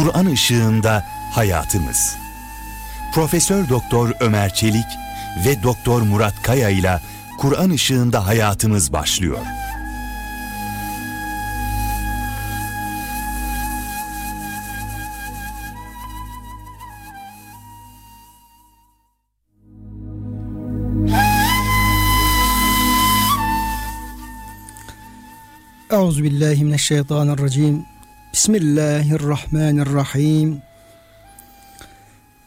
Kur'an ışığında hayatımız. Profesör Doktor Ömer Çelik ve Doktor Murat Kaya ile Kur'an ışığında hayatımız başlıyor. Euzu billahi mineşşeytanirracim. Bismillahirrahmanirrahim.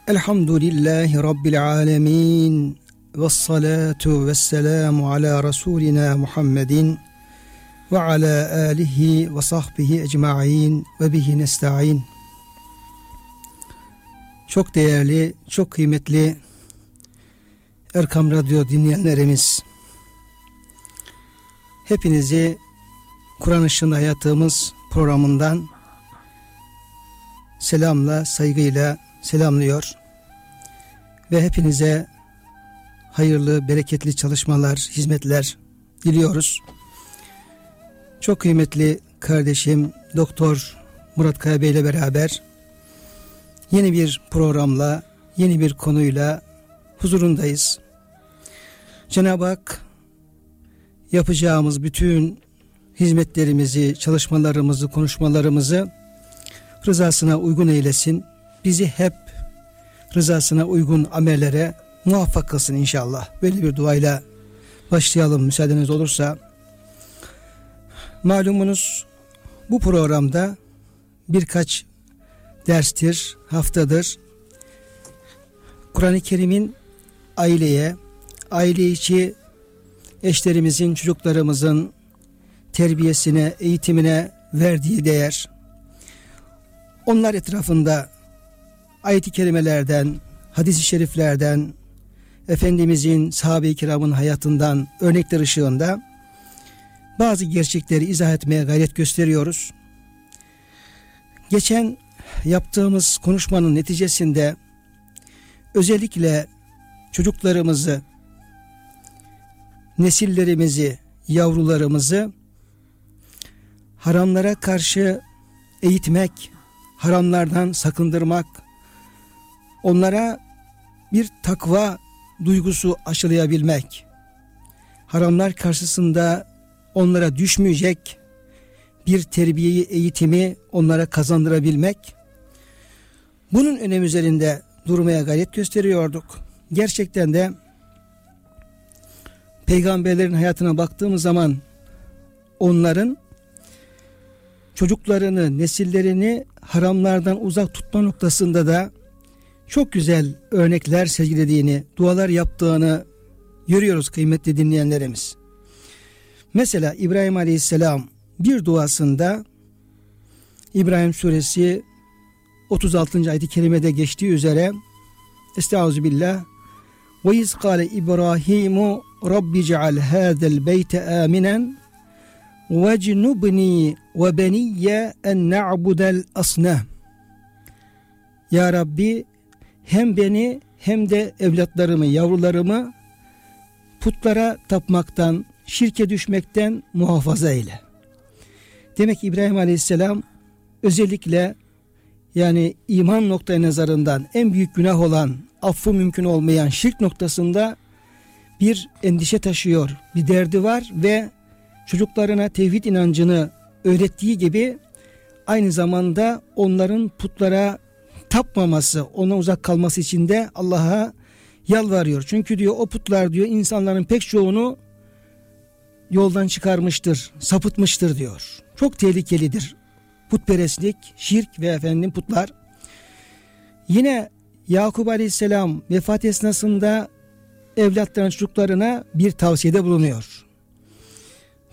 Elhamdülillahi rabbil alamin. Ves salatu vesselamu ala rasulina Muhammedin ve ala alihi ve sahbihi ecmaîn ve bihi nestaîn. Çok değerli, çok kıymetli Erkam Radyo dinleyenlerimiz. Hepinizi Kur'an ışığında hayatımız programından selamla, saygıyla selamlıyor. Ve hepinize hayırlı, bereketli çalışmalar, hizmetler diliyoruz. Çok kıymetli kardeşim Doktor Murat Kaya Bey ile beraber yeni bir programla, yeni bir konuyla huzurundayız. Cenab-ı Hak yapacağımız bütün hizmetlerimizi, çalışmalarımızı, konuşmalarımızı rızasına uygun eylesin. Bizi hep rızasına uygun amellere muvaffak kılsın inşallah. Böyle bir duayla başlayalım müsaadeniz olursa. Malumunuz bu programda birkaç derstir, haftadır Kur'an-ı Kerim'in aileye, aile içi eşlerimizin, çocuklarımızın terbiyesine, eğitimine verdiği değer, onlar etrafında ayet-i kerimelerden, hadis-i şeriflerden, Efendimizin, sahabe-i kiramın hayatından örnekler ışığında bazı gerçekleri izah etmeye gayret gösteriyoruz. Geçen yaptığımız konuşmanın neticesinde özellikle çocuklarımızı, nesillerimizi, yavrularımızı haramlara karşı eğitmek, haramlardan sakındırmak, onlara bir takva duygusu aşılayabilmek, haramlar karşısında onlara düşmeyecek bir terbiyeyi, eğitimi onlara kazandırabilmek, bunun önem üzerinde durmaya gayret gösteriyorduk. Gerçekten de peygamberlerin hayatına baktığımız zaman onların çocuklarını, nesillerini haramlardan uzak tutma noktasında da çok güzel örnekler sergilediğini, dualar yaptığını görüyoruz kıymetli dinleyenlerimiz. Mesela İbrahim Aleyhisselam bir duasında İbrahim suresi 36. ayet-i kerimede geçtiği üzere Estağfirullah ve iz kâle İbrahimu Rabbi ceal hâzel beyte aminen وَجْنُبْنِي وَبَنِيَّ اَنْ نَعْبُدَ الْأَصْنَةِ Ya Rabbi hem beni hem de evlatlarımı, yavrularımı putlara tapmaktan, şirke düşmekten muhafaza eyle. Demek ki İbrahim Aleyhisselam özellikle yani iman noktaya nazarından en büyük günah olan, affı mümkün olmayan şirk noktasında bir endişe taşıyor, bir derdi var ve çocuklarına tevhid inancını öğrettiği gibi aynı zamanda onların putlara tapmaması, ona uzak kalması için de Allah'a yalvarıyor. Çünkü diyor o putlar diyor insanların pek çoğunu yoldan çıkarmıştır, sapıtmıştır diyor. Çok tehlikelidir putperestlik, şirk ve efendim putlar. Yine Yakup Aleyhisselam vefat esnasında evlatlarına çocuklarına bir tavsiyede bulunuyor.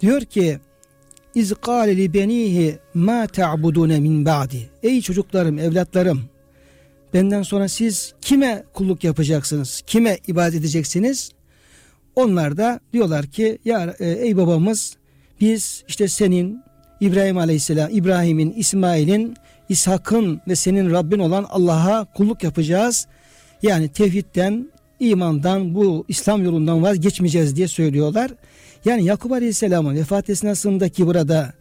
Diyor ki İz kâle li benihi ma ta'budune min ba'di. Ey çocuklarım, evlatlarım benden sonra siz kime kulluk yapacaksınız? Kime ibadet edeceksiniz? Onlar da diyorlar ki ya e, ey babamız biz işte senin İbrahim Aleyhisselam, İbrahim'in, İsmail'in, İshak'ın ve senin Rabbin olan Allah'a kulluk yapacağız. Yani tevhidden, imandan, bu İslam yolundan vazgeçmeyeceğiz diye söylüyorlar. Yani Yakup Aleyhisselam'ın vefat esnasındaki burada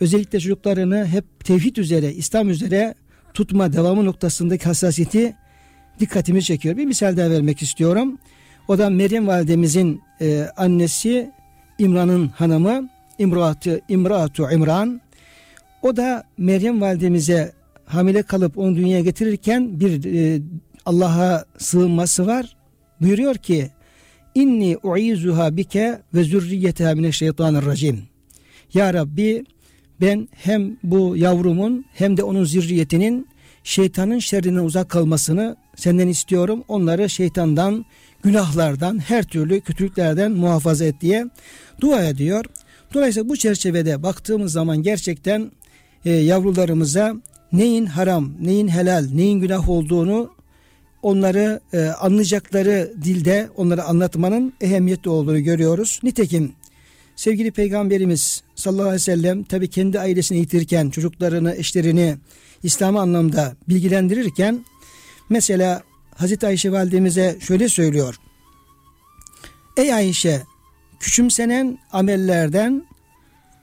özellikle çocuklarını hep tevhid üzere, İslam üzere tutma devamı noktasındaki hassasiyeti dikkatimi çekiyor. Bir misal daha vermek istiyorum. O da Meryem validemizin e, annesi İmran'ın hanımı İmraatı İmraatu İmran. O da Meryem validemize hamile kalıp onu dünyaya getirirken bir e, Allah'a sığınması var. Buyuruyor ki İnni uizuha bike ve zürriyeteha mineşşeytanirracim. Ya Rabbi ben hem bu yavrumun hem de onun zürriyetinin şeytanın şerrinden uzak kalmasını senden istiyorum. Onları şeytandan, günahlardan, her türlü kötülüklerden muhafaza et diye dua ediyor. Dolayısıyla bu çerçevede baktığımız zaman gerçekten e, yavrularımıza neyin haram, neyin helal, neyin günah olduğunu onları e, anlayacakları dilde onları anlatmanın ehemmiyetli olduğunu görüyoruz. Nitekim sevgili peygamberimiz sallallahu aleyhi ve sellem tabi kendi ailesini yitirken çocuklarını, eşlerini İslam anlamda bilgilendirirken mesela Hazreti Ayşe validemize şöyle söylüyor. Ey Ayşe küçümsenen amellerden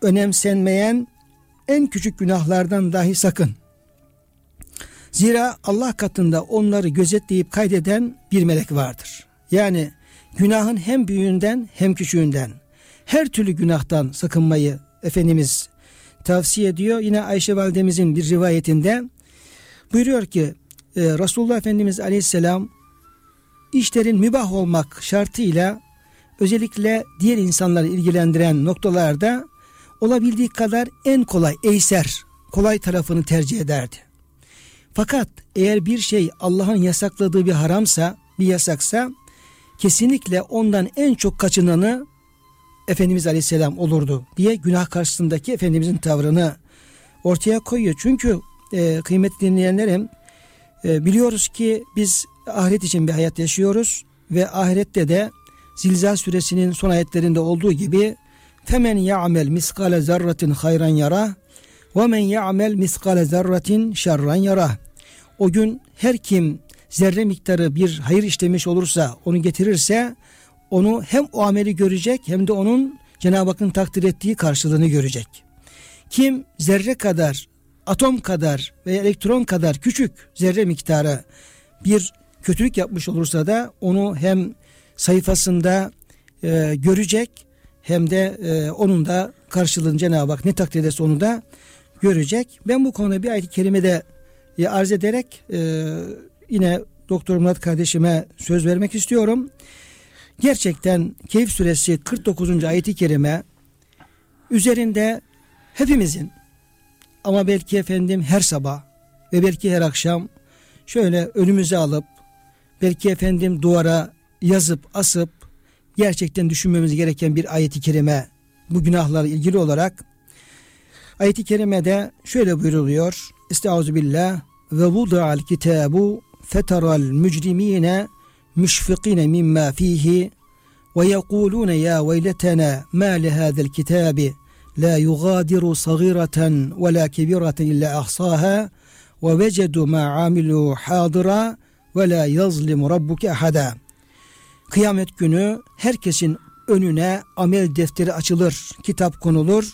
önemsenmeyen en küçük günahlardan dahi sakın. Zira Allah katında onları gözetleyip kaydeden bir melek vardır. Yani günahın hem büyüğünden hem küçüğünden her türlü günahtan sakınmayı Efendimiz tavsiye ediyor. Yine Ayşe validemizin bir rivayetinde buyuruyor ki e, Resulullah Efendimiz aleyhisselam işlerin mübah olmak şartıyla özellikle diğer insanları ilgilendiren noktalarda olabildiği kadar en kolay, eyser, kolay tarafını tercih ederdi. Fakat eğer bir şey Allah'ın yasakladığı bir haramsa, bir yasaksa kesinlikle ondan en çok kaçınanı Efendimiz Aleyhisselam olurdu diye günah karşısındaki Efendimizin tavrını ortaya koyuyor. Çünkü e, kıymetli dinleyenlerim e, biliyoruz ki biz ahiret için bir hayat yaşıyoruz ve ahirette de Zilzal suresinin son ayetlerinde olduğu gibi femen ya'mel miskale zerratin hayran yara ve men ya'mel miskale zerratin şerran yara o gün her kim zerre miktarı bir hayır işlemiş olursa onu getirirse onu hem o ameli görecek hem de onun Cenab-ı Hakk'ın takdir ettiği karşılığını görecek. Kim zerre kadar, atom kadar ve elektron kadar küçük zerre miktarı bir kötülük yapmış olursa da onu hem sayfasında e, görecek hem de e, onun da karşılığını Cenab-ı Hak ne takdir ederse onu da görecek. Ben bu konuda bir ayet-i kerimede e, arz ederek e, yine Doktor Murat kardeşime söz vermek istiyorum. Gerçekten Keyif suresi 49. ayeti kerime üzerinde hepimizin ama belki efendim her sabah ve belki her akşam şöyle önümüze alıp belki efendim duvara yazıp asıp gerçekten düşünmemiz gereken bir ayeti kerime bu günahlarla ilgili olarak ayeti kerimede şöyle buyruluyor Estaizu billah ve vuda'al kitabu fetaral mücrimine müşfikine mimma fihi ve yekulune ya veyletena ma lehâzel kitabi la yugadiru sagireten ve la kebireten illa ahsaha ve vecedu ma amilu hadira ve la yazlimu rabbuke ahada. Kıyamet günü herkesin önüne amel defteri açılır, kitap konulur.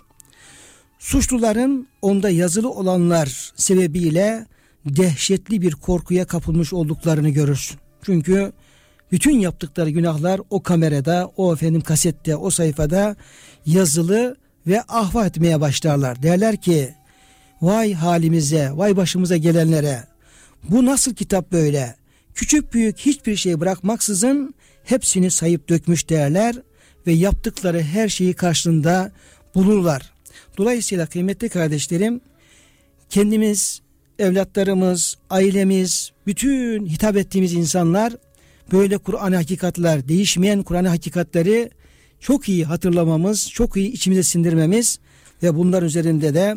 Suçluların onda yazılı olanlar sebebiyle dehşetli bir korkuya kapılmış olduklarını görürsün. Çünkü bütün yaptıkları günahlar o kamerada, o efendim kasette, o sayfada yazılı ve ahva etmeye başlarlar. Derler ki vay halimize, vay başımıza gelenlere bu nasıl kitap böyle? Küçük büyük hiçbir şey bırakmaksızın hepsini sayıp dökmüş derler ve yaptıkları her şeyi karşılığında bulurlar. Dolayısıyla kıymetli kardeşlerim kendimiz, evlatlarımız, ailemiz, bütün hitap ettiğimiz insanlar böyle Kur'an hakikatler, değişmeyen Kur'an hakikatleri çok iyi hatırlamamız, çok iyi içimize sindirmemiz ve bunlar üzerinde de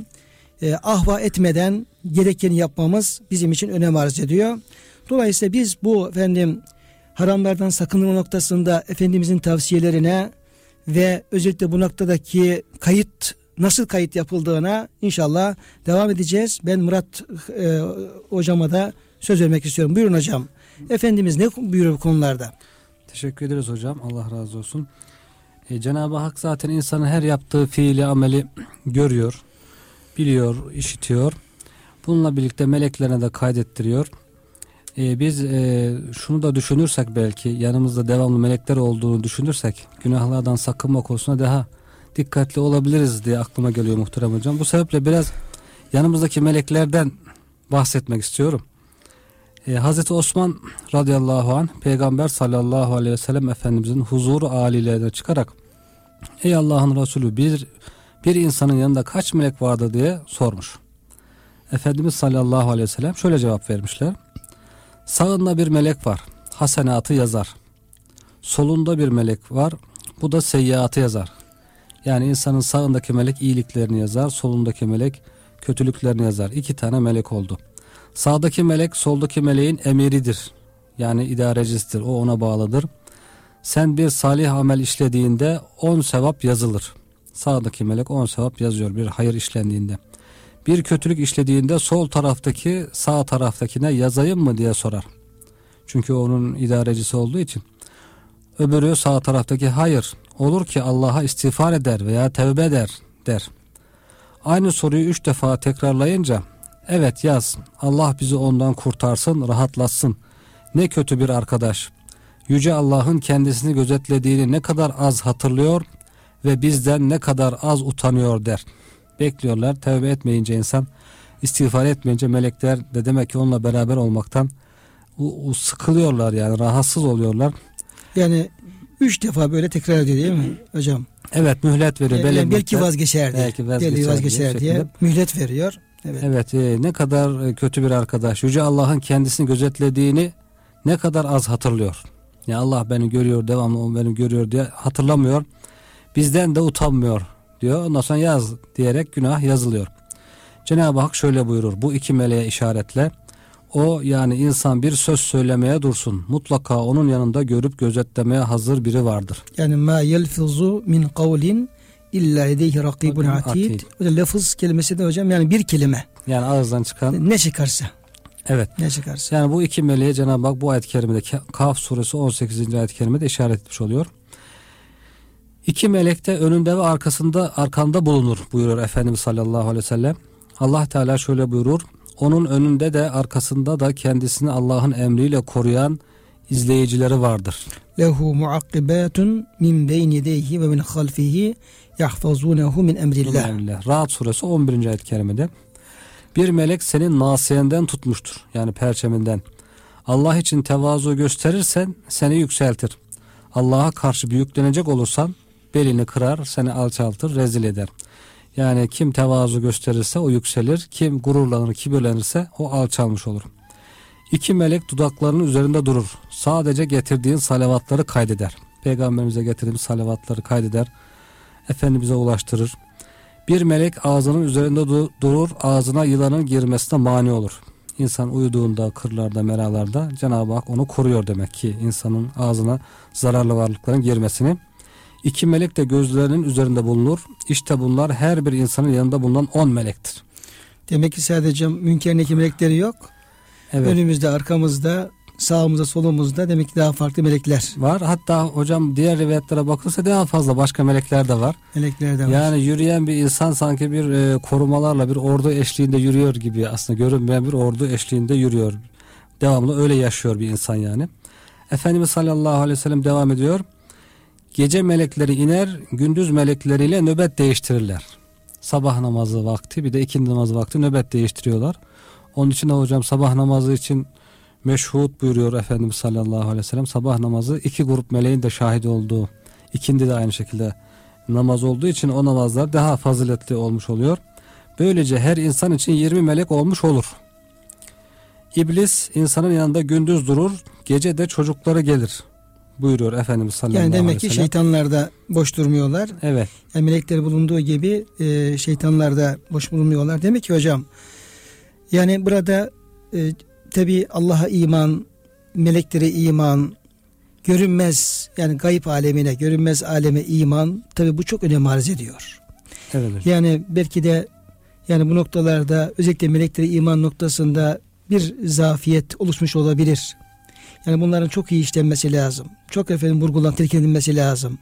e, ahva etmeden gerekeni yapmamız bizim için önem arz ediyor. Dolayısıyla biz bu efendim haramlardan sakınma noktasında Efendimizin tavsiyelerine ve özellikle bu noktadaki kayıt nasıl kayıt yapıldığına inşallah devam edeceğiz. Ben Murat e, hocama da söz vermek istiyorum. Buyurun hocam. Efendimiz ne buyuruyor bu konularda? Teşekkür ederiz hocam. Allah razı olsun. E, Cenab-ı Hak zaten insanın her yaptığı fiili ameli görüyor, biliyor, işitiyor. Bununla birlikte meleklerine de kaydettiriyor. Ee, biz e, şunu da düşünürsek belki yanımızda devamlı melekler olduğunu düşünürsek günahlardan sakınma konusunda daha dikkatli olabiliriz diye aklıma geliyor muhterem hocam. Bu sebeple biraz yanımızdaki meleklerden bahsetmek istiyorum. Ee, Hazreti Osman radıyallahu an peygamber sallallahu aleyhi ve sellem efendimizin huzuru alilerine çıkarak ey Allah'ın Resulü bir, bir insanın yanında kaç melek vardı diye sormuş. Efendimiz sallallahu aleyhi ve sellem şöyle cevap vermişler. Sağında bir melek var. Hasenatı yazar. Solunda bir melek var. Bu da seyyiatı yazar. Yani insanın sağındaki melek iyiliklerini yazar. Solundaki melek kötülüklerini yazar. İki tane melek oldu. Sağdaki melek soldaki meleğin emiridir. Yani idarecisidir. O ona bağlıdır. Sen bir salih amel işlediğinde on sevap yazılır. Sağdaki melek on sevap yazıyor bir hayır işlendiğinde. Bir kötülük işlediğinde sol taraftaki sağ taraftakine yazayım mı diye sorar. Çünkü onun idarecisi olduğu için. Öbürü sağ taraftaki hayır olur ki Allah'a istiğfar eder veya tevbe eder der. Aynı soruyu üç defa tekrarlayınca evet yaz Allah bizi ondan kurtarsın rahatlatsın. Ne kötü bir arkadaş. Yüce Allah'ın kendisini gözetlediğini ne kadar az hatırlıyor ve bizden ne kadar az utanıyor der. Bekliyorlar tevbe etmeyince insan istiğfar etmeyince melekler de demek ki onunla beraber olmaktan sıkılıyorlar yani rahatsız oluyorlar. Yani üç defa böyle tekrar ediyor değil mi hocam? Evet mühlet veriyor. Yani belli belki vazgeçer diye. Belki vazgeçer vazgeçer diye, diye mühlet veriyor. Evet. Evet e, ne kadar e, kötü bir arkadaş. Yüce Allah'ın kendisini gözetlediğini ne kadar az hatırlıyor. Ya Allah beni görüyor devamlı o beni görüyor diye hatırlamıyor. Bizden de utanmıyor diyor. Ondan sonra yaz diyerek günah yazılıyor. Cenab-ı Hak şöyle buyurur. Bu iki meleğe işaretle o yani insan bir söz söylemeye dursun. Mutlaka onun yanında görüp gözetlemeye hazır biri vardır. Yani ma yelfizu min kavlin illa ledeyhi rakibun atid. lafız kelimesi de hocam yani bir kelime. Yani ağızdan çıkan Ne çıkarsa. evet. Ne çıkarsa. Yani bu iki meleğe Cenab-ı Hak bu ayet-i kerimede Kaf suresi 18. ayet-i kerimede işaret etmiş oluyor. İki melek de önünde ve arkasında arkanda bulunur buyuruyor Efendimiz sallallahu aleyhi ve sellem. Allah Teala şöyle buyurur. Onun önünde de arkasında da kendisini Allah'ın emriyle koruyan izleyicileri vardır. Lehu muakkibatun min beyni yedeyhi ve min halfihi yahfazunehu min emrillah. Rahat suresi 11. ayet-i kerimede. Bir melek senin nasiyenden tutmuştur. Yani perçeminden. Allah için tevazu gösterirsen seni yükseltir. Allah'a karşı büyüklenecek olursan belini kırar, seni alçaltır, rezil eder. Yani kim tevazu gösterirse o yükselir, kim gururlanır, kibirlenirse o alçalmış olur. İki melek dudaklarının üzerinde durur. Sadece getirdiğin salavatları kaydeder. Peygamberimize getirdiğimiz salavatları kaydeder. Efendimiz'e ulaştırır. Bir melek ağzının üzerinde du- durur, ağzına yılanın girmesine mani olur. İnsan uyuduğunda, kırlarda, meralarda Cenab-ı Hak onu koruyor demek ki insanın ağzına zararlı varlıkların girmesini. İki melek de gözlerinin üzerinde bulunur. İşte bunlar her bir insanın yanında bulunan on melektir. Demek ki sadece münker nekir melekleri yok. Evet. Önümüzde, arkamızda, sağımızda, solumuzda demek ki daha farklı melekler. Var. Hatta hocam diğer rivayetlere bakılırsa daha fazla başka melekler de var. Melekler de var. Yani yürüyen bir insan sanki bir e, korumalarla bir ordu eşliğinde yürüyor gibi aslında görünmeyen bir ordu eşliğinde yürüyor. Devamlı öyle yaşıyor bir insan yani. Efendimiz sallallahu aleyhi ve sellem devam ediyor. Gece melekleri iner, gündüz melekleriyle nöbet değiştirirler. Sabah namazı vakti bir de ikindi namazı vakti nöbet değiştiriyorlar. Onun için de hocam sabah namazı için meşhut buyuruyor Efendimiz sallallahu aleyhi ve sellem. Sabah namazı iki grup meleğin de şahit olduğu. ikindi de aynı şekilde namaz olduğu için o namazlar daha faziletli olmuş oluyor. Böylece her insan için 20 melek olmuş olur. İblis insanın yanında gündüz durur, gece de çocukları gelir. Buyuruyor Efendimiz sallallahu yani aleyhi demek ve ki sellem. şeytanlar da boş durmuyorlar. Evet. Yani melekler bulunduğu gibi e, şeytanlar da boş bulunmuyorlar. Demek ki hocam yani burada e, tabi Allah'a iman, meleklere iman, görünmez yani gayb alemine, görünmez aleme iman tabi bu çok önem arz ediyor. Evet hocam. Yani belki de yani bu noktalarda özellikle meleklere iman noktasında bir zafiyet oluşmuş olabilir. Yani bunların çok iyi işlenmesi lazım. Çok efendim vurgulan, telkin edilmesi lazım.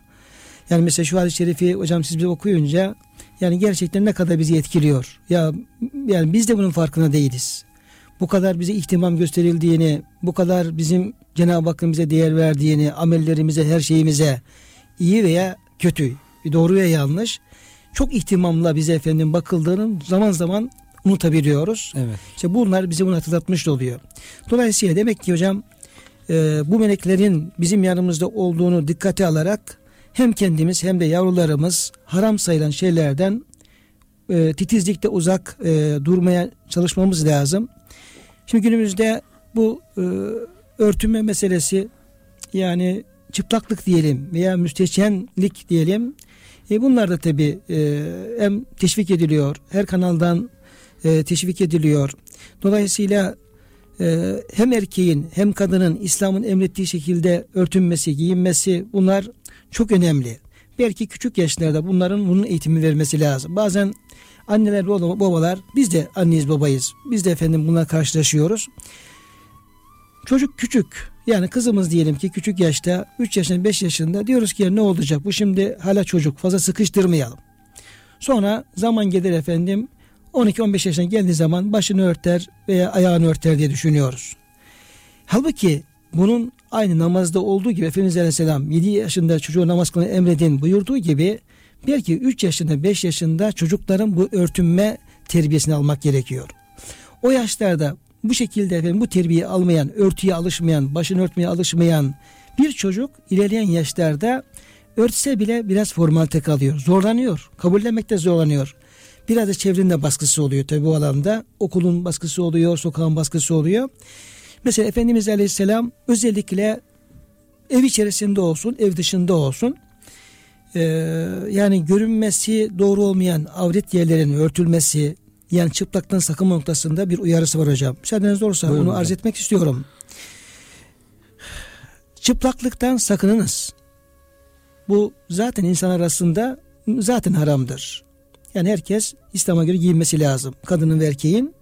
Yani mesela şu hadis-i şerifi hocam siz bize okuyunca Yani gerçekten ne kadar bizi etkiliyor. Ya yani biz de bunun farkında değiliz. Bu kadar bize ihtimam gösterildiğini, bu kadar bizim Cenab-ı Hakk'ın bize değer verdiğini, amellerimize, her şeyimize iyi veya kötü, doğru veya yanlış çok ihtimamla bize efendim bakıldığını zaman zaman unutabiliyoruz. Evet. İşte bunlar bize bunu hatırlatmış oluyor. Dolayısıyla demek ki hocam e, bu meleklerin bizim yanımızda olduğunu dikkate alarak hem kendimiz hem de yavrularımız haram sayılan şeylerden e, titizlikte uzak e, durmaya çalışmamız lazım. Şimdi günümüzde bu e, örtünme meselesi yani çıplaklık diyelim veya müstehcenlik diyelim. E, bunlar da tabi e, hem teşvik ediliyor, her kanaldan e, teşvik ediliyor. Dolayısıyla e, hem erkeğin hem kadının İslam'ın emrettiği şekilde örtünmesi, giyinmesi bunlar çok önemli. Belki küçük yaşlarda bunların bunun eğitimi vermesi lazım. Bazen anneler babalar biz de anneyiz babayız. Biz de efendim buna karşılaşıyoruz. Çocuk küçük yani kızımız diyelim ki küçük yaşta 3 yaşında 5 yaşında diyoruz ki ya ne olacak bu şimdi hala çocuk fazla sıkıştırmayalım. Sonra zaman gelir efendim 12-15 yaşına geldiği zaman başını örter veya ayağını örter diye düşünüyoruz. Halbuki bunun aynı namazda olduğu gibi Efendimiz Aleyhisselam 7 yaşında çocuğu namaz kılmayı emredin buyurduğu gibi belki 3 yaşında 5 yaşında çocukların bu örtünme terbiyesini almak gerekiyor. O yaşlarda bu şekilde efendim bu terbiye almayan, örtüye alışmayan, başını örtmeye alışmayan bir çocuk ilerleyen yaşlarda örtse bile biraz formalite kalıyor. Zorlanıyor. Kabullenmekte zorlanıyor. Biraz da çevrenin de baskısı oluyor tabi bu alanda. Okulun baskısı oluyor, sokağın baskısı oluyor. Mesela Efendimiz Aleyhisselam özellikle ev içerisinde olsun, ev dışında olsun ee, yani görünmesi doğru olmayan avret yerlerin örtülmesi yani çıplaktan sakınma noktasında bir uyarısı var hocam. Müsaadeniz olursa Buyurun onu hocam. arz etmek istiyorum. Çıplaklıktan sakınınız. Bu zaten insan arasında zaten haramdır. Yani herkes İslam'a göre giyinmesi lazım. Kadının ve erkeğin.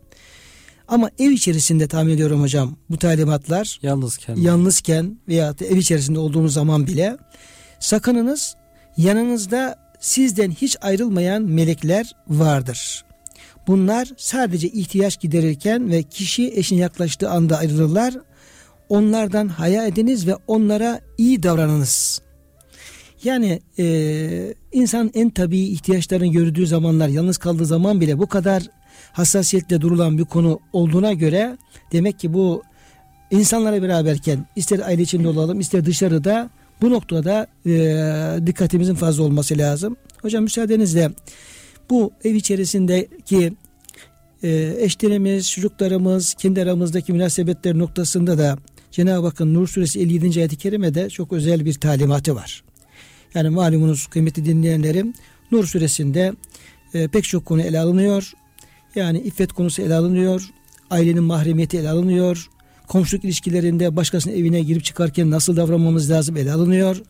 Ama ev içerisinde tahmin ediyorum hocam bu talimatlar yalnızken yalnızken veya ev içerisinde olduğunuz zaman bile sakınınız yanınızda sizden hiç ayrılmayan melekler vardır. Bunlar sadece ihtiyaç giderirken ve kişi eşine yaklaştığı anda ayrılırlar. Onlardan haya ediniz ve onlara iyi davranınız. Yani e, insan en tabii ihtiyaçlarını gördüğü zamanlar, yalnız kaldığı zaman bile bu kadar hassasiyetle durulan bir konu olduğuna göre demek ki bu insanlara beraberken ister aile içinde olalım ister dışarıda bu noktada e, dikkatimizin fazla olması lazım. Hocam müsaadenizle bu ev içerisindeki e, eşlerimiz, çocuklarımız, kendi aramızdaki münasebetler noktasında da Cenab-ı Hakk'ın Nur Suresi 57. ayet-i kerimede çok özel bir talimatı var. Yani malumunuz kıymetli dinleyenlerim Nur suresinde e, pek çok konu ele alınıyor. Yani iffet konusu ele alınıyor. Ailenin mahremiyeti ele alınıyor. Komşuluk ilişkilerinde başkasının evine girip çıkarken nasıl davranmamız lazım ele alınıyor.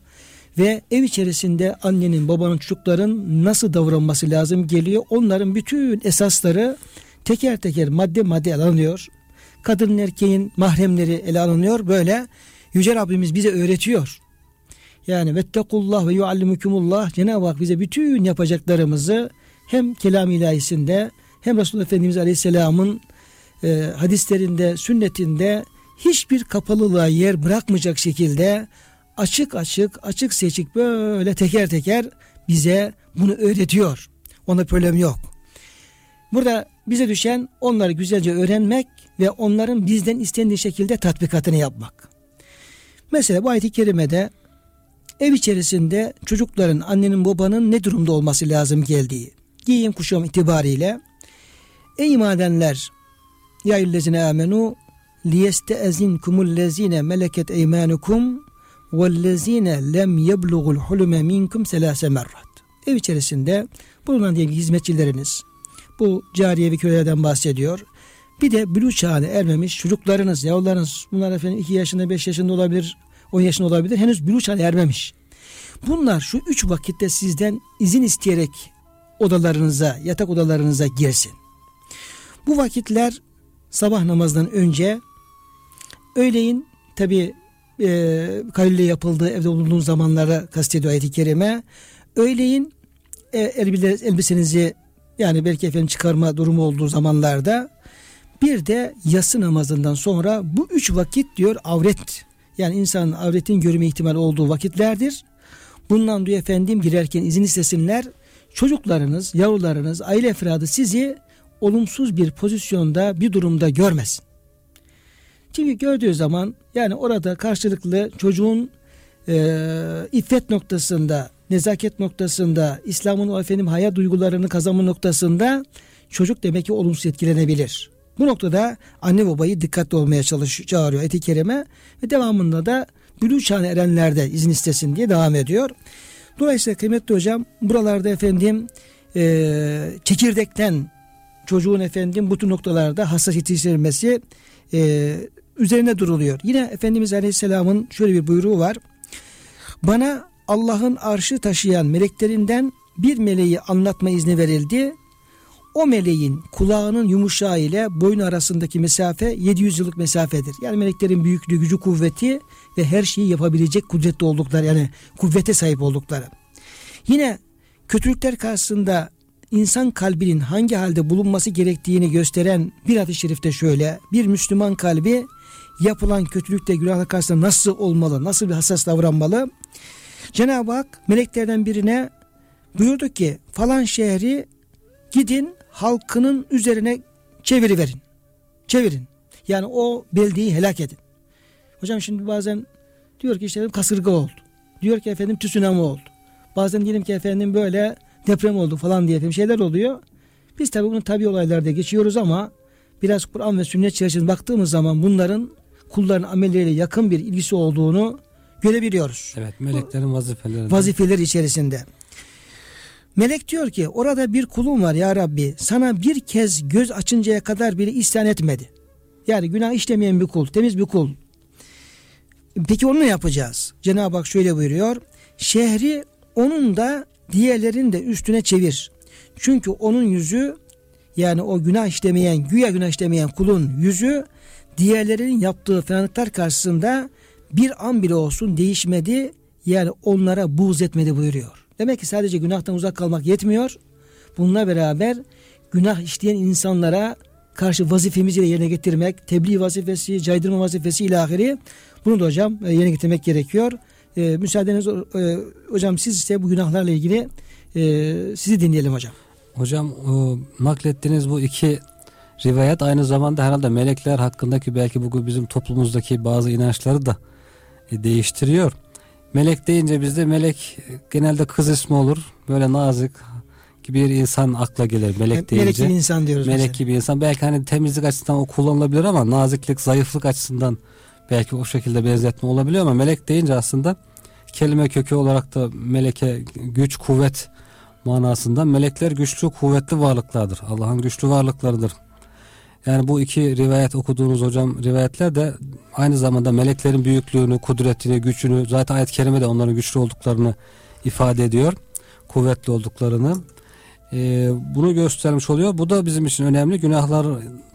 Ve ev içerisinde annenin, babanın, çocukların nasıl davranması lazım geliyor. Onların bütün esasları teker teker madde madde ele alınıyor. Kadının erkeğin mahremleri ele alınıyor. Böyle Yüce Rabbimiz bize öğretiyor. Yani vettekullah ve yuallimukumullah Cenab-ı Hak bize bütün yapacaklarımızı hem kelam ilahisinde hem Resulullah Efendimiz Aleyhisselam'ın e, hadislerinde, sünnetinde hiçbir kapalılığa yer bırakmayacak şekilde açık açık, açık seçik böyle teker teker bize bunu öğretiyor. Ona problem yok. Burada bize düşen onları güzelce öğrenmek ve onların bizden istendiği şekilde tatbikatını yapmak. Mesela bu ayet-i kerimede ev içerisinde çocukların, annenin, babanın ne durumda olması lazım geldiği, giyim kuşam itibariyle ey iman edenler ya illezine amenu liyesteezinkumul lezine meleket eymanukum vellezine lem yeblugul hulume minkum selase merrat. Ev içerisinde bulunan diyelim hizmetçileriniz, bu cariye ve kölelerden bahsediyor. Bir de bülü çağına ermemiş çocuklarınız, yavrularınız, bunlar efendim 2 yaşında, 5 yaşında olabilir, 10 yaşında olabilir. Henüz bülü çağına ermemiş. Bunlar şu üç vakitte sizden izin isteyerek odalarınıza, yatak odalarınıza girsin. Bu vakitler sabah namazdan önce, öğleyin tabi e, kalile yapıldığı evde bulunduğun zamanlara kastediyor ayet-i kerime. Öğleyin e, elbisenizi yani belki efendim çıkarma durumu olduğu zamanlarda bir de yatsı namazından sonra bu üç vakit diyor avret yani insanın avretin görme ihtimali olduğu vakitlerdir. Bundan diyor efendim girerken izin istesinler. Çocuklarınız, yavrularınız, aile efradı sizi olumsuz bir pozisyonda bir durumda görmesin. Çünkü gördüğü zaman yani orada karşılıklı çocuğun e, iffet noktasında, nezaket noktasında, İslam'ın o efendim hayat duygularını kazanma noktasında çocuk demek ki olumsuz etkilenebilir. Bu noktada anne babayı dikkatli olmaya çalışıyor, çağırıyor eti kerime ve devamında da bülü çağına erenlerde izin istesin diye devam ediyor. Dolayısıyla kıymetli hocam buralarda efendim e, çekirdekten çocuğun efendim bu tür noktalarda hassas yetiştirilmesi e, üzerine duruluyor. Yine Efendimiz Aleyhisselam'ın şöyle bir buyruğu var. Bana Allah'ın arşı taşıyan meleklerinden bir meleği anlatma izni verildi. O meleğin kulağının yumuşağı ile boyun arasındaki mesafe 700 yıllık mesafedir. Yani meleklerin büyüklüğü, gücü, kuvveti ve her şeyi yapabilecek kudretli oldukları yani kuvvete sahip oldukları. Yine kötülükler karşısında insan kalbinin hangi halde bulunması gerektiğini gösteren bir hadis-i şerifte şöyle. Bir Müslüman kalbi yapılan kötülükte günahlar karşısında nasıl olmalı, nasıl bir hassas davranmalı? Cenab-ı Hak meleklerden birine buyurdu ki falan şehri gidin halkının üzerine çeviriverin. Çevirin. Yani o beldeyi helak edin. Hocam şimdi bazen diyor ki işte kasırga oldu. Diyor ki efendim tsunami oldu. Bazen diyelim ki efendim böyle deprem oldu falan diye efendim şeyler oluyor. Biz tabi bunu tabi olaylarda geçiyoruz ama biraz Kur'an ve sünnet çerçevesinde baktığımız zaman bunların kulların amelleriyle yakın bir ilgisi olduğunu görebiliyoruz. Evet meleklerin vazifeleri. Vazifeler içerisinde. Melek diyor ki orada bir kulum var ya Rabbi sana bir kez göz açıncaya kadar bile isyan etmedi. Yani günah işlemeyen bir kul, temiz bir kul. Peki onu ne yapacağız? Cenab-ı Hak şöyle buyuruyor. Şehri onun da diğerlerin de üstüne çevir. Çünkü onun yüzü yani o günah işlemeyen, güya günah işlemeyen kulun yüzü diğerlerinin yaptığı fenalıklar karşısında bir an bile olsun değişmedi. Yani onlara buğz etmedi buyuruyor. Demek ki sadece günahtan uzak kalmak yetmiyor. Bununla beraber günah işleyen insanlara karşı vazifemizi de yerine getirmek, tebliğ vazifesi, caydırma vazifesi ilahiri bunu da hocam e, yerine getirmek gerekiyor. Ee, müsaadeniz e, hocam siz ise bu günahlarla ilgili e, sizi dinleyelim hocam. Hocam o, naklettiğiniz bu iki rivayet aynı zamanda herhalde melekler hakkındaki belki bugün bizim toplumumuzdaki bazı inançları da e, değiştiriyor. Melek deyince bizde melek genelde kız ismi olur. Böyle nazik gibi bir insan akla gelir melek deyince. Melek gibi insan diyoruz. Melek mesela. gibi insan. Belki hani temizlik açısından o kullanılabilir ama naziklik, zayıflık açısından belki o şekilde benzetme olabiliyor ama melek deyince aslında kelime kökü olarak da meleke güç, kuvvet manasında melekler güçlü, kuvvetli varlıklardır. Allah'ın güçlü varlıklarıdır. Yani bu iki rivayet okuduğunuz hocam rivayetler de aynı zamanda meleklerin büyüklüğünü, kudretini, gücünü zaten ayet-i kerime de onların güçlü olduklarını ifade ediyor. Kuvvetli olduklarını. Ee, bunu göstermiş oluyor. Bu da bizim için önemli. Günahlar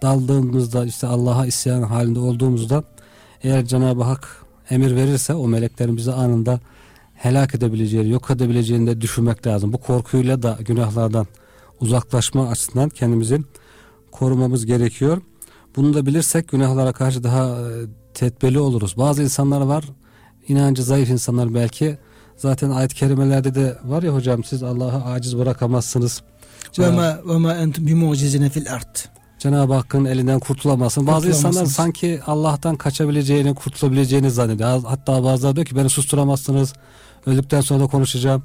daldığımızda işte Allah'a isyan halinde olduğumuzda eğer Cenab-ı Hak emir verirse o meleklerin bizi anında helak edebileceğini, yok edebileceğini de düşünmek lazım. Bu korkuyla da günahlardan uzaklaşma açısından kendimizi korumamız gerekiyor. Bunu da bilirsek günahlara karşı daha e, tedbirli oluruz. Bazı insanlar var, inancı zayıf insanlar belki. Zaten ayet-i kerimelerde de var ya hocam siz Allah'ı aciz bırakamazsınız. Ve ma ve ma entum bimucizine fil art. Cenab-ı Hakk'ın elinden kurtulamazsın. Bazı insanlar sanki Allah'tan kaçabileceğini, kurtulabileceğini zannediyor. Hatta bazıları diyor ki beni susturamazsınız. Öldükten sonra da konuşacağım.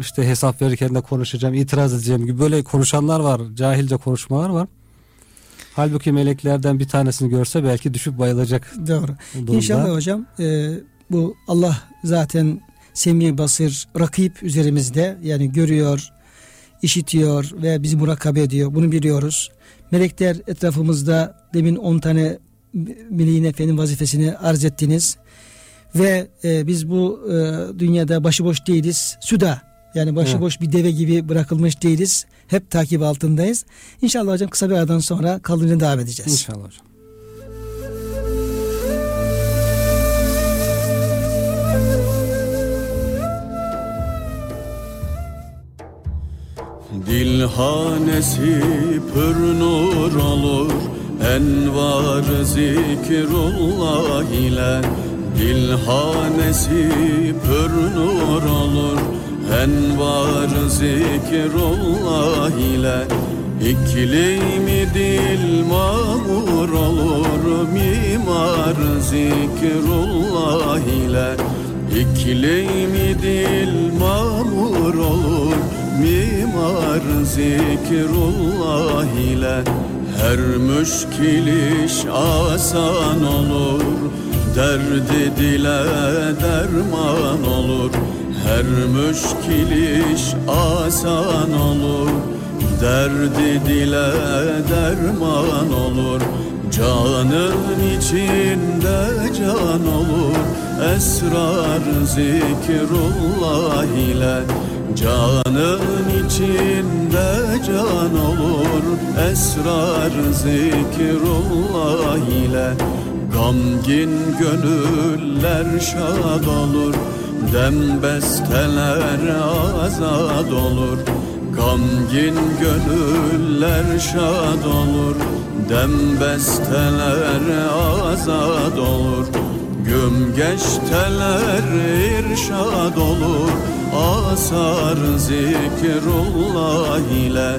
İşte hesap verirken de konuşacağım, itiraz edeceğim gibi böyle konuşanlar var. Cahilce konuşmalar var. Halbuki meleklerden bir tanesini görse belki düşüp bayılacak. Doğru. Durumda. İnşallah hocam e, bu Allah zaten semi basır rakip üzerimizde yani görüyor, işitiyor ve bizi murakabe ediyor. Bunu biliyoruz. Melekler etrafımızda demin 10 tane meleğin efendim vazifesini arz ettiniz. Ve e, biz bu e, dünyada başıboş değiliz. Suda yani başıboş evet. bir deve gibi bırakılmış değiliz. Hep takip altındayız. İnşallah hocam kısa bir aradan sonra kaldığını devam edeceğiz. İnşallah hocam. Dilhanesi pür nur olur Envar zikrullah ile Dilhanesi pür nur olur Envar zikrullah ile İklimi dil mamur olur Mimar zikrullah ile İklimi dil mamur olur. Mimar zikrullah ile Her müşkil iş asan olur. Derdi dile derman olur Her müşkil iş asan olur Derdi dile derman olur. Canın içinde can olur Esrar zikrullah ile. Canın içinde can olur Esrar zikrullah ile. Gamgin gönüller şad olur Dem besteler azad olur Gamgin gönüller şad olur. Dem besteler azad olur Güm geçteler irşad olur. Asar zikrullah ile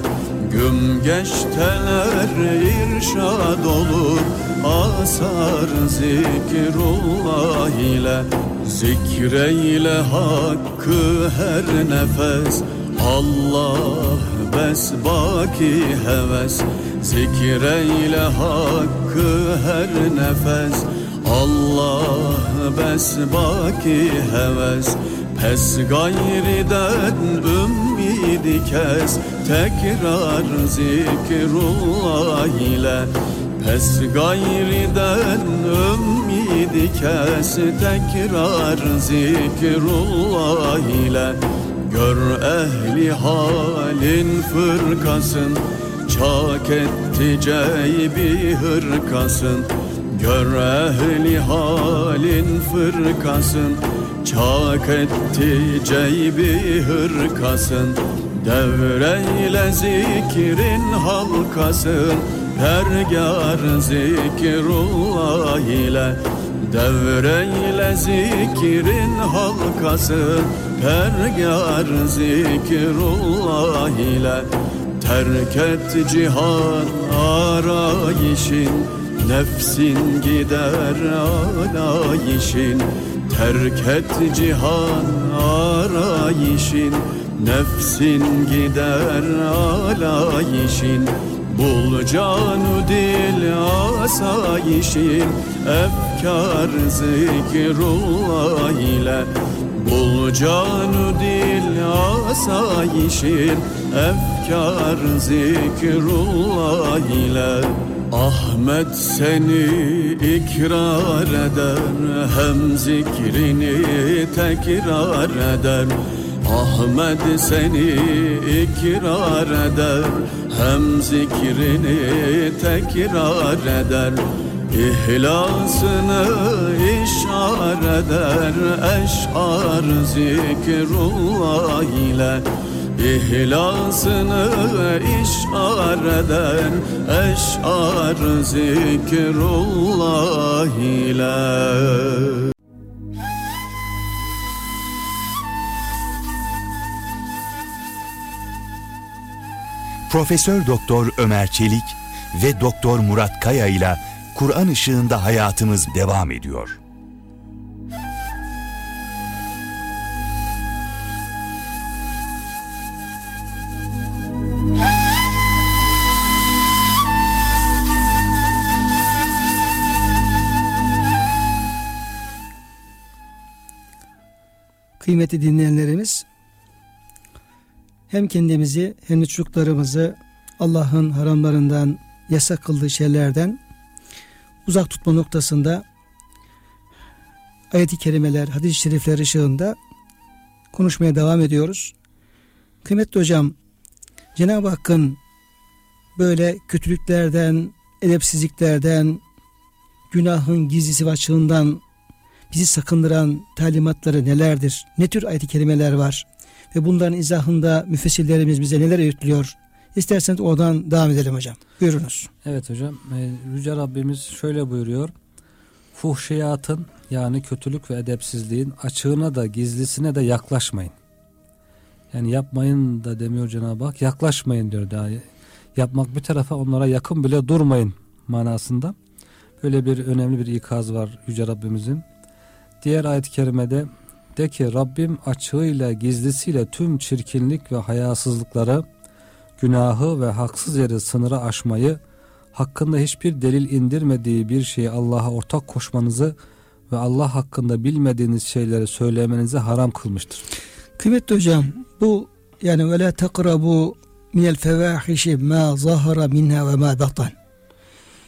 Güm geçteler irşad olur. Asar zikrullah ile Zikreyle hakkı her nefes Allah bes baki heves. Zikreyle hakkı her nefes Allah bes baki heves. Pes gayriden ümmidi kes Tekrar zikrullah ile. Pes gayriden ümmidi kes Tekrar zikrullah ile. Gör ehli halin fırkasın Çak etti ceybi hırkasın. Gör ehli halin fırkasın Çak etti ceybi hırkasın. Devreyle zikrin halkasın Pergar zikrullah ile Devreyle zikrin halkasın Pergar zikrullah ile. Terk et cihan arayışın Nefsin gider alayişin. Terk et cihan arayışin Nefsin gider alayişin Bul canu dil asayişin Efkar zikrullah ile. Bul canu dil asayişin Efkar zikrullah ile. Ahmet seni ikrar eder Hem zikrini tekrar eder Ahmet seni ikrar eder Hem zikrini tekrar eder. İhlasını işar eder Eşar zikrullah ile. İhlasını işar eden Eşar zikrullah ile Profesör Doktor Ömer Çelik ve Doktor Murat Kaya ile Kur'an ışığında hayatımız devam ediyor. Kıymetli dinleyenlerimiz hem kendimizi hem de çocuklarımızı Allah'ın haramlarından yasak kıldığı şeylerden uzak tutma noktasında ayet-i kerimeler, hadis-i şerifler ışığında konuşmaya devam ediyoruz. Kıymetli hocam, Cenab-ı Hakk'ın böyle kötülüklerden, edepsizliklerden, günahın gizlisi ve açığından bizi sakındıran talimatları nelerdir? Ne tür ayet-i kerimeler var? Ve bunların izahında müfessirlerimiz bize neler öğütlüyor? İsterseniz oradan devam edelim hocam. Buyurunuz. Evet hocam. E, Yüce Rabbimiz şöyle buyuruyor. Fuhşiyatın yani kötülük ve edepsizliğin açığına da gizlisine de yaklaşmayın. Yani yapmayın da demiyor Cenab-ı Hak. Yaklaşmayın diyor daha. Yapmak bir tarafa onlara yakın bile durmayın manasında. Böyle bir önemli bir ikaz var Yüce Rabbimizin. Diğer ayet-i kerimede de ki Rabbim açığıyla gizlisiyle tüm çirkinlik ve hayasızlıkları, günahı ve haksız yere sınırı aşmayı, hakkında hiçbir delil indirmediği bir şeyi Allah'a ortak koşmanızı ve Allah hakkında bilmediğiniz şeyleri söylemenizi haram kılmıştır. Kıymetli hocam bu yani ve la takrabu minel fevahişi ma zahara minha ve ma batan.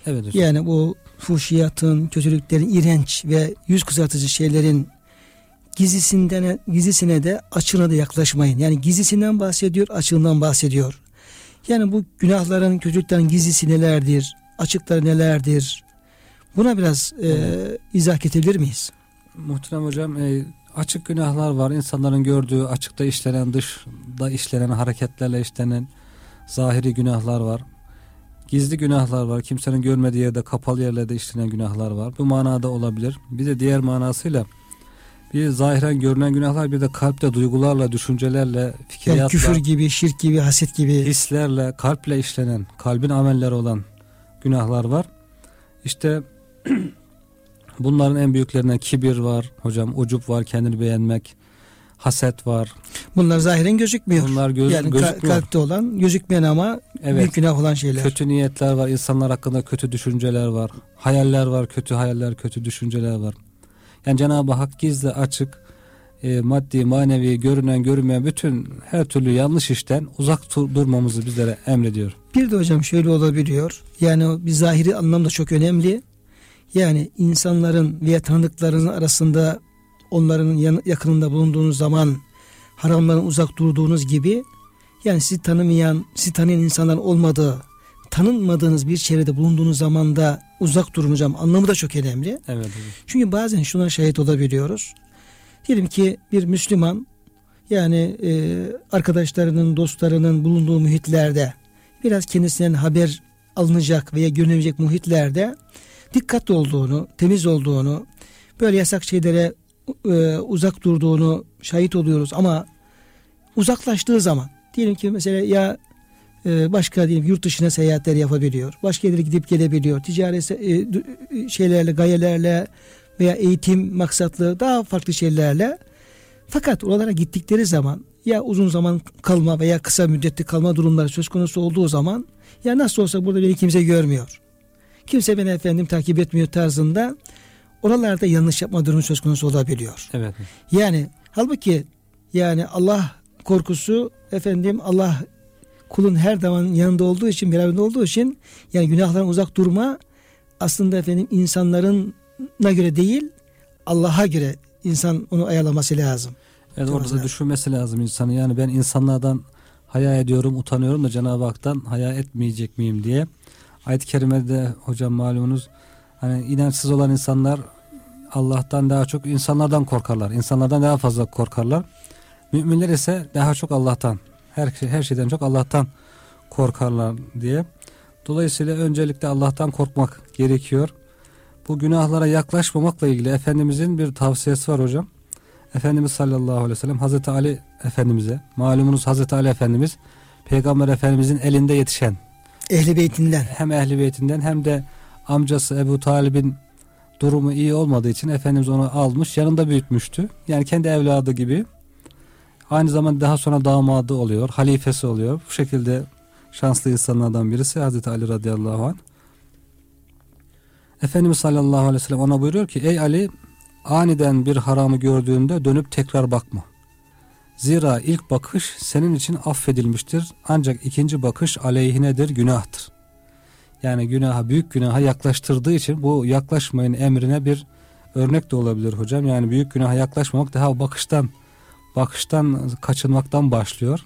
Evet hocam. Yani bu fuhşiyatın, kötülüklerin, iğrenç ve yüz kızartıcı şeylerin gizlisinden gizlisine de açığına da yaklaşmayın. Yani gizlisinden bahsediyor, açığından bahsediyor. Yani bu günahların, kötülüklerin gizlisi nelerdir? Açıkları nelerdir? Buna biraz e, izah edebilir miyiz? Muhterem hocam e, açık günahlar var. İnsanların gördüğü açıkta işlenen dışta işlenen hareketlerle işlenen zahiri günahlar var. Gizli günahlar var. Kimsenin görmediği yerde kapalı yerlerde işlenen günahlar var. Bu manada olabilir. Bir de diğer manasıyla bir zahiren görünen günahlar bir de kalpte duygularla, düşüncelerle, Yani fikriyatla, küfür gibi, şirk gibi, haset gibi. hislerle, kalple işlenen, kalbin amelleri olan günahlar var. İşte bunların en büyüklerinden kibir var hocam, ucup var, kendini beğenmek, haset var. Bunlar zahiren gözükmüyor. Bunlar göz, yani gözükmüyor. kalpte olan, gözükmeyen ama Evet. büyük günah olan şeyler. Kötü niyetler var, insanlar hakkında kötü düşünceler var, hayaller var, kötü hayaller, kötü düşünceler var. Yani Cenab-ı Hak gizli, açık, e, maddi, manevi, görünen, görünmeyen bütün her türlü yanlış işten uzak dur- durmamızı bizlere emrediyor. Bir de hocam şöyle olabiliyor. Yani bir zahiri anlamda çok önemli. Yani insanların veya tanıdıklarının arasında onların yan- yakınında bulunduğunuz zaman haramların uzak durduğunuz gibi yani sizi tanımayan, sizi tanıyan insanların olmadığı, tanınmadığınız bir çevrede bulunduğunuz zaman da uzak durun hocam. Anlamı da çok önemli. Evet hocam. Çünkü bazen şuna şahit olabiliyoruz. Diyelim ki bir Müslüman yani e, arkadaşlarının, dostlarının bulunduğu muhitlerde biraz kendisinden haber alınacak veya görünebilecek muhitlerde dikkatli olduğunu, temiz olduğunu, böyle yasak şeylere e, uzak durduğunu şahit oluyoruz ama uzaklaştığı zaman diyelim ki mesela ya başka diyelim yurt dışına seyahatler yapabiliyor. Başka yerlere gidip gelebiliyor. Ticaret e, d- şeylerle, gayelerle veya eğitim maksatlı daha farklı şeylerle. Fakat oralara gittikleri zaman ya uzun zaman kalma veya kısa müddetli kalma durumları söz konusu olduğu zaman ya nasıl olsa burada beni kimse görmüyor. Kimse beni efendim takip etmiyor tarzında oralarda yanlış yapma durumu söz konusu olabiliyor. Evet. Yani halbuki yani Allah korkusu efendim Allah kulun her zaman yanında olduğu için beraberinde olduğu için yani günahlardan uzak durma aslında efendim insanların göre değil Allah'a göre insan onu ayarlaması lazım. Evet Çok orada da güzel. düşünmesi lazım insanı. Yani ben insanlardan haya ediyorum, utanıyorum da Cenab-ı Hak'tan haya etmeyecek miyim diye. Ayet-i kerimede hocam malumunuz hani inançsız olan insanlar Allah'tan daha çok insanlardan korkarlar. İnsanlardan daha fazla korkarlar. Müminler ise daha çok Allah'tan. Her şey, her şeyden çok Allah'tan korkarlar diye. Dolayısıyla öncelikle Allah'tan korkmak gerekiyor. Bu günahlara yaklaşmamakla ilgili Efendimizin bir tavsiyesi var hocam. Efendimiz sallallahu aleyhi ve sellem Hazreti Ali Efendimiz'e malumunuz Hazreti Ali Efendimiz Peygamber Efendimizin elinde yetişen Ehli beytinden. hem ehli beytinden hem de amcası Ebu Talib'in durumu iyi olmadığı için Efendimiz onu almış yanında büyütmüştü. Yani kendi evladı gibi. Aynı zamanda daha sonra damadı oluyor, halifesi oluyor. Bu şekilde şanslı insanlardan birisi Hazreti Ali radıyallahu anh. Efendimiz sallallahu aleyhi ve sellem ona buyuruyor ki ey Ali aniden bir haramı gördüğünde dönüp tekrar bakma. Zira ilk bakış senin için affedilmiştir ancak ikinci bakış aleyhinedir günahtır. Yani günaha büyük günaha yaklaştırdığı için bu yaklaşmayın emrine bir örnek de olabilir hocam. Yani büyük günaha yaklaşmamak daha bakıştan bakıştan kaçınmaktan başlıyor.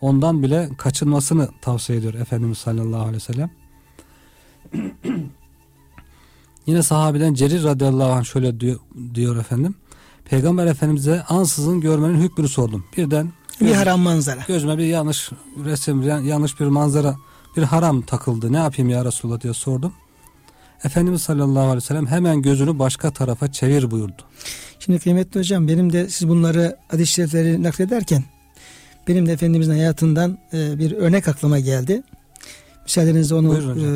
Ondan bile kaçınmasını tavsiye ediyor Efendimiz sallallahu aleyhi ve sellem. Yine sahabeden Cerir radıyallahu anh şöyle diyor, diyor efendim. Peygamber Efendimiz'e ansızın görmenin hükmünü sordum. Birden Bir Göz- haram manzara. Gözüme bir yanlış resim, yan- yanlış bir manzara, bir haram takıldı. Ne yapayım ya Resulullah diye sordum. Efendimiz sallallahu aleyhi ve sellem hemen gözünü başka tarafa çevir buyurdu. Şimdi kıymetli hocam benim de siz bunları hadis-i şerifleri naklederken benim de Efendimizin hayatından e, bir örnek aklıma geldi. Müsaadenizle onu e,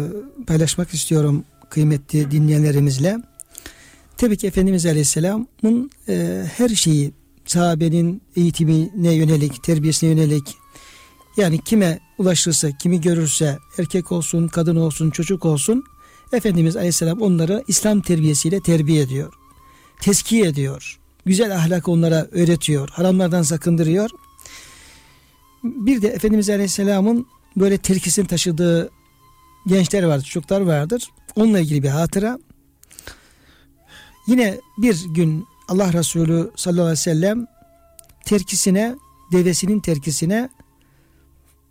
paylaşmak istiyorum kıymetli dinleyenlerimizle. Tabii ki Efendimiz Aleyhisselam'ın e, her şeyi sahabenin eğitimine yönelik, terbiyesine yönelik yani kime ulaşırsa, kimi görürse erkek olsun, kadın olsun, çocuk olsun Efendimiz Aleyhisselam onları İslam terbiyesiyle terbiye ediyor teskiye ediyor. Güzel ahlak onlara öğretiyor. Haramlardan sakındırıyor. Bir de Efendimiz Aleyhisselam'ın böyle terkisini taşıdığı gençler vardır, çocuklar vardır. Onunla ilgili bir hatıra. Yine bir gün Allah Resulü sallallahu aleyhi ve sellem terkisine, devesinin terkisine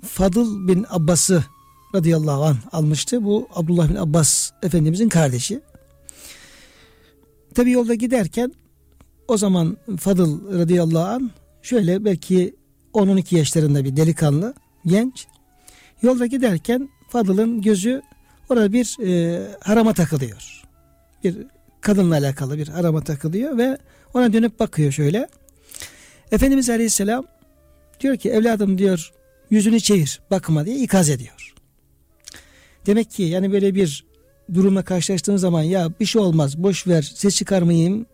Fadıl bin Abbas'ı radıyallahu anh almıştı. Bu Abdullah bin Abbas Efendimizin kardeşi. Tabi yolda giderken o zaman Fadıl radıyallahu an şöyle belki 10-12 yaşlarında bir delikanlı genç yolda giderken Fadıl'ın gözü orada bir e, harama takılıyor. Bir kadınla alakalı bir harama takılıyor ve ona dönüp bakıyor şöyle. Efendimiz Aleyhisselam diyor ki evladım diyor yüzünü çevir bakma diye ikaz ediyor. Demek ki yani böyle bir durumla karşılaştığın zaman ya bir şey olmaz boş ver ses çıkarmayayım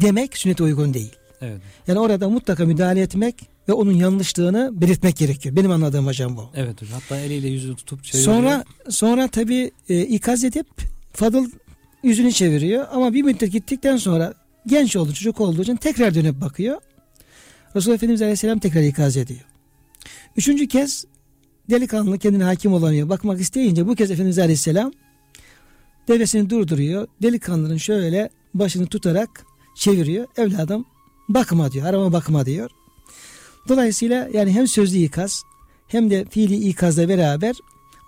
demek sünnete uygun değil. Evet. Yani orada mutlaka müdahale etmek ve onun yanlışlığını belirtmek gerekiyor. Benim anladığım hocam bu. Evet hocam. Hatta eliyle yüzünü tutup çeviriyor. Sonra sonra tabi e, ikaz edip Fadıl yüzünü çeviriyor ama bir müddet gittikten sonra genç oldu çocuk olduğu için tekrar dönüp bakıyor. Resulullah Efendimiz Aleyhisselam tekrar ikaz ediyor. Üçüncü kez delikanlı kendine hakim olamıyor. Bakmak isteyince bu kez Efendimiz Aleyhisselam devesini durduruyor. Delikanlının şöyle başını tutarak çeviriyor. Evladım bakma diyor. Harama bakma diyor. Dolayısıyla yani hem sözlü ikaz hem de fiili ikazla beraber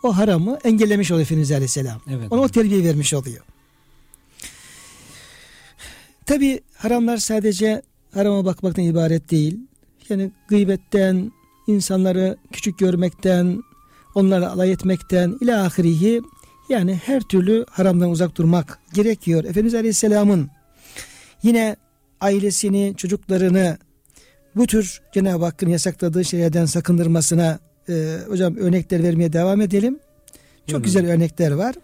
o haramı engellemiş oluyor Efendimiz Aleyhisselam. Evet. Ona o hocam. terbiye vermiş oluyor. Tabi haramlar sadece harama bakmaktan ibaret değil. Yani gıybetten, insanları küçük görmekten, onlara alay etmekten ila ahirihi yani her türlü haramdan uzak durmak gerekiyor. Efendimiz Aleyhisselam'ın yine ailesini, çocuklarını bu tür Cenab-ı Hakk'ın yasakladığı şeylerden sakındırmasına e, hocam örnekler vermeye devam edelim. Çok güzel örnekler var.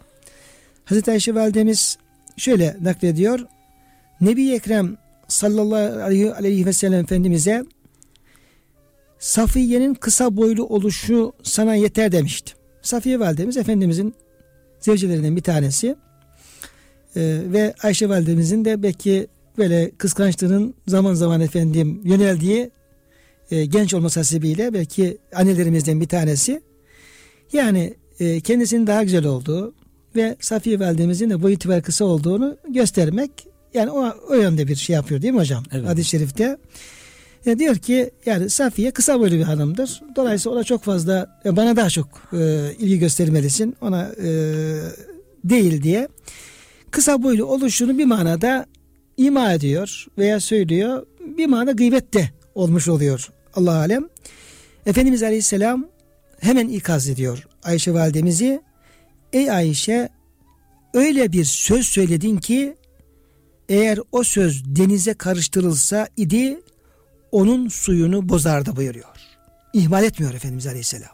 Hazreti Ayşe validemiz şöyle naklediyor. Nebi Ekrem sallallahu aleyhi ve sellem Efendimiz'e Safiye'nin kısa boylu oluşu sana yeter demişti. Safiye validemiz Efendimizin zevcelerinden bir tanesi. Ee, ve Ayşe validemizin de belki böyle kıskançlığının zaman zaman efendim yöneldiği e, genç olması hasebiyle belki annelerimizden bir tanesi. Yani e, kendisinin daha güzel olduğu ve Safiye validemizin de boy itibariyle kısa olduğunu göstermek yani o, o yönde bir şey yapıyor değil mi hocam? Evet. Hadis-i şerifte. E, diyor ki yani Safiye kısa boylu bir hanımdır. Dolayısıyla ona çok fazla e, bana daha çok e, ilgi göstermelisin. Ona e, değil diye. Kısa boylu oluşunu bir manada ima ediyor veya söylüyor. Bir manada gıybette olmuş oluyor. Allah alem. Efendimiz Aleyhisselam hemen ikaz ediyor Ayşe validemizi. Ey Ayşe öyle bir söz söyledin ki eğer o söz denize karıştırılsa idi onun suyunu bozardı buyuruyor. İhmal etmiyor Efendimiz Aleyhisselam.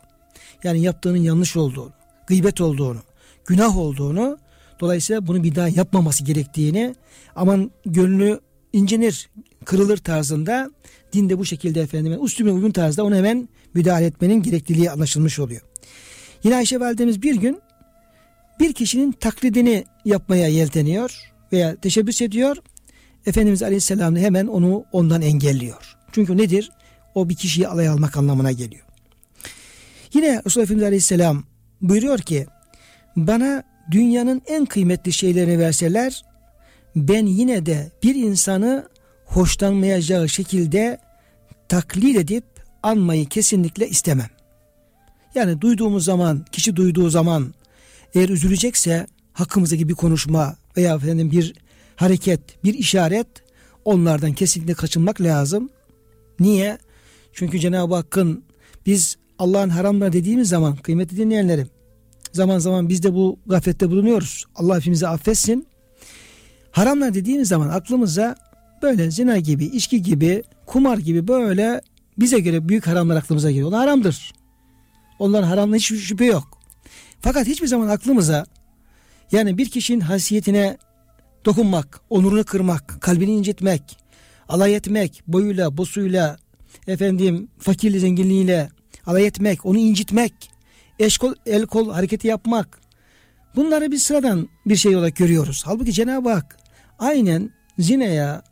Yani yaptığının yanlış olduğunu, gıybet olduğunu, günah olduğunu dolayısıyla bunu bir daha yapmaması gerektiğini aman gönlü incinir, kırılır tarzında dinde bu şekilde efendime üstüme uygun tarzda ona hemen müdahale etmenin gerekliliği anlaşılmış oluyor. Yine Ayşe validemiz bir gün bir kişinin taklidini yapmaya yelteniyor veya teşebbüs ediyor. Efendimiz Aleyhisselam hemen onu ondan engelliyor. Çünkü nedir? O bir kişiyi alay almak anlamına geliyor. Yine Resulullah Efendimiz Aleyhisselam buyuruyor ki bana dünyanın en kıymetli şeylerini verseler ben yine de bir insanı hoşlanmayacağı şekilde taklit edip anmayı kesinlikle istemem. Yani duyduğumuz zaman, kişi duyduğu zaman eğer üzülecekse hakkımızdaki bir konuşma veya efendim bir hareket, bir işaret onlardan kesinlikle kaçınmak lazım. Niye? Çünkü Cenab-ı Hakk'ın biz Allah'ın haramları dediğimiz zaman kıymetli dinleyenlerim zaman zaman biz de bu gaflette bulunuyoruz. Allah hepimizi affetsin. Haramlar dediğimiz zaman aklımıza böyle zina gibi, içki gibi, kumar gibi böyle bize göre büyük haramlar aklımıza geliyor. Onlar haramdır. Onların haramla hiç şüphe yok. Fakat hiçbir zaman aklımıza yani bir kişinin hasiyetine dokunmak, onurunu kırmak, kalbini incitmek, alay etmek, boyuyla, bosuyla, efendim fakirli zenginliğiyle alay etmek, onu incitmek, eşkol, el kol hareketi yapmak. Bunları biz sıradan bir şey olarak görüyoruz. Halbuki Cenab-ı Hak aynen zinaya,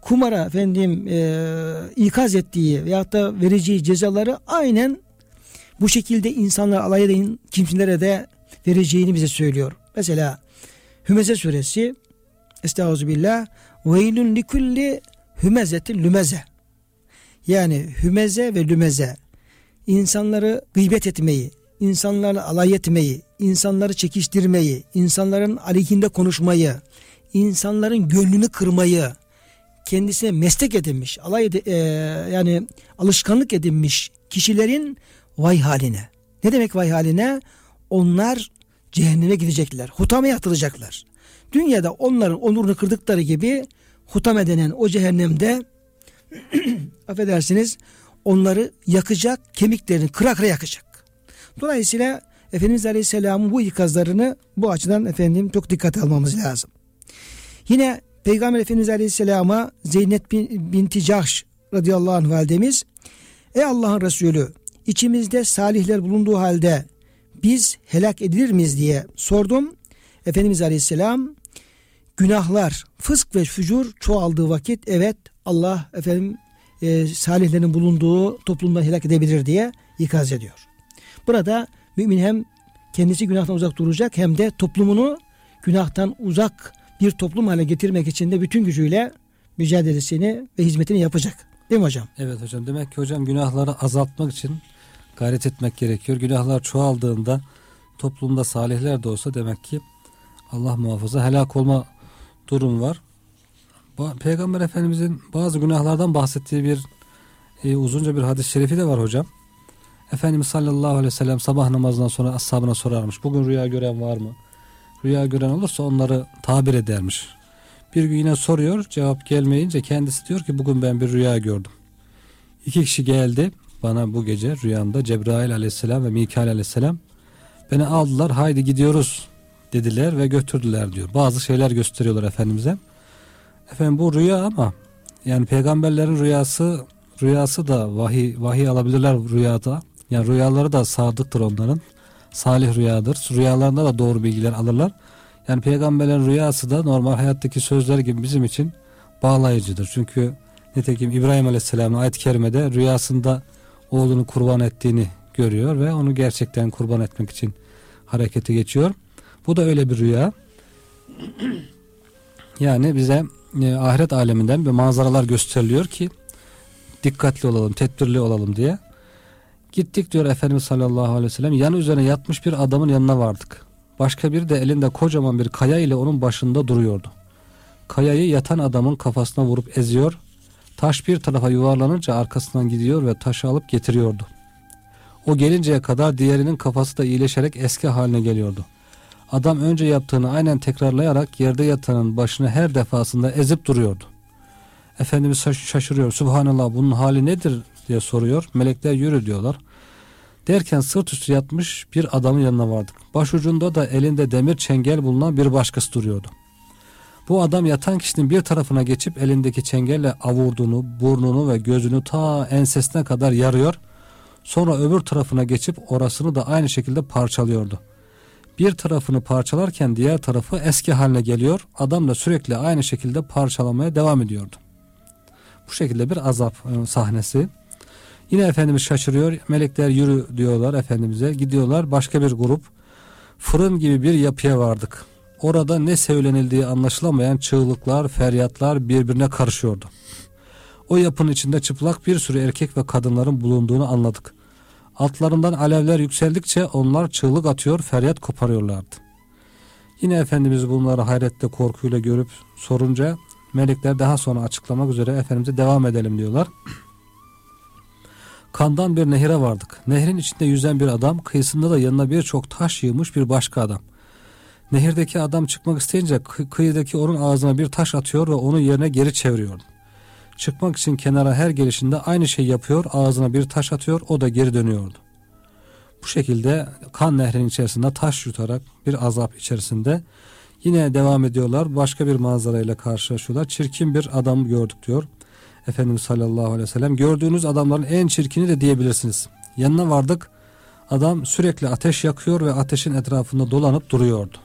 kumara efendim e, ikaz ettiği veyahut da vereceği cezaları aynen bu şekilde insanlar alay eden kimselere de vereceğini bize söylüyor. Mesela Hümeze suresi Estağfirullah Veylün likulli hümezetin lümeze yani hümeze ve lümeze insanları gıybet etmeyi, insanlarla alay etmeyi, insanları çekiştirmeyi, insanların aleyhinde konuşmayı, insanların gönlünü kırmayı kendisine meslek edinmiş, alay ed- e, yani alışkanlık edinmiş kişilerin vay haline. Ne demek vay haline? Onlar cehenneme gidecekler. Hutamaya atılacaklar. Dünyada onların onurunu kırdıkları gibi hutame denen o cehennemde affedersiniz onları yakacak, kemiklerini kıra kıra yakacak. Dolayısıyla Efendimiz Aleyhisselam'ın bu ikazlarını bu açıdan efendim çok dikkat almamız lazım. Yine Peygamber Efendimiz Aleyhisselam'a Zeynep bin, binti Cahş radıyallahu anh validemiz Ey Allah'ın Resulü içimizde salihler bulunduğu halde biz helak edilir miyiz diye sordum. Efendimiz Aleyhisselam günahlar, fısk ve fücur çoğaldığı vakit evet Allah efendim e, salihlerin bulunduğu toplumdan helak edebilir diye ikaz ediyor. Burada mümin hem kendisi günahtan uzak duracak hem de toplumunu günahtan uzak bir toplum haline getirmek için de bütün gücüyle mücadelesini ve hizmetini yapacak. Değil mi hocam? Evet hocam demek ki hocam günahları azaltmak için gayret etmek gerekiyor. Günahlar çoğaldığında toplumda salihler de olsa demek ki Allah muhafaza helak olma durum var. Peygamber Efendimizin bazı günahlardan bahsettiği bir e, uzunca bir hadis-i şerifi de var hocam. Efendimiz sallallahu aleyhi ve sellem sabah namazından sonra ashabına sorarmış. Bugün rüya gören var mı? Rüya gören olursa onları tabir edermiş. Bir gün yine soruyor. Cevap gelmeyince kendisi diyor ki bugün ben bir rüya gördüm. İki kişi geldi bana bu gece rüyamda Cebrail aleyhisselam ve Mikail aleyhisselam beni aldılar haydi gidiyoruz dediler ve götürdüler diyor. Bazı şeyler gösteriyorlar Efendimiz'e. Efendim bu rüya ama yani peygamberlerin rüyası rüyası da vahiy vahiy alabilirler rüyada. Yani rüyaları da sadıktır onların. Salih rüyadır. Rüyalarında da doğru bilgiler alırlar. Yani peygamberlerin rüyası da normal hayattaki sözler gibi bizim için bağlayıcıdır. Çünkü nitekim İbrahim Aleyhisselam'ın ayet-i kerimede rüyasında oğlunu kurban ettiğini görüyor ve onu gerçekten kurban etmek için harekete geçiyor. Bu da öyle bir rüya. Yani bize e, ahiret aleminden bir manzaralar gösteriliyor ki dikkatli olalım, tedbirli olalım diye. Gittik diyor Efendimiz sallallahu aleyhi ve sellem yanı üzerine yatmış bir adamın yanına vardık. Başka biri de elinde kocaman bir kaya ile onun başında duruyordu. Kayayı yatan adamın kafasına vurup eziyor. Taş bir tarafa yuvarlanınca arkasından gidiyor ve taşı alıp getiriyordu. O gelinceye kadar diğerinin kafası da iyileşerek eski haline geliyordu. Adam önce yaptığını aynen tekrarlayarak yerde yatanın başını her defasında ezip duruyordu. Efendimiz şaşırıyor. Subhanallah bunun hali nedir diye soruyor. Melekler yürü diyorlar. Derken sırt üstü yatmış bir adamın yanına vardık. Başucunda da elinde demir çengel bulunan bir başkası duruyordu. Bu adam yatan kişinin bir tarafına geçip elindeki çengelle avurduğunu, burnunu ve gözünü ta ensesine kadar yarıyor. Sonra öbür tarafına geçip orasını da aynı şekilde parçalıyordu. Bir tarafını parçalarken diğer tarafı eski haline geliyor. Adam da sürekli aynı şekilde parçalamaya devam ediyordu. Bu şekilde bir azap e, sahnesi. Yine Efendimiz şaşırıyor. Melekler yürü diyorlar Efendimiz'e. Gidiyorlar başka bir grup. Fırın gibi bir yapıya vardık. Orada ne söylenildiği anlaşılamayan çığlıklar, feryatlar birbirine karışıyordu. O yapının içinde çıplak bir sürü erkek ve kadınların bulunduğunu anladık. Altlarından alevler yükseldikçe onlar çığlık atıyor, feryat koparıyorlardı. Yine Efendimiz bunları hayretle korkuyla görüp sorunca melekler daha sonra açıklamak üzere Efendimiz'e devam edelim diyorlar. Kandan bir nehire vardık. Nehrin içinde yüzen bir adam, kıyısında da yanına birçok taş yığmış bir başka adam. Nehirdeki adam çıkmak isteyince kı- kıyıdaki onun ağzına bir taş atıyor ve onu yerine geri çeviriyordu. Çıkmak için kenara her gelişinde aynı şeyi yapıyor, ağzına bir taş atıyor, o da geri dönüyordu. Bu şekilde kan nehrinin içerisinde taş yutarak bir azap içerisinde yine devam ediyorlar. Başka bir manzarayla karşılaşıyorlar. Çirkin bir adam gördük diyor. Efendimiz sallallahu aleyhi ve sellem gördüğünüz adamların en çirkini de diyebilirsiniz. Yanına vardık. Adam sürekli ateş yakıyor ve ateşin etrafında dolanıp duruyordu.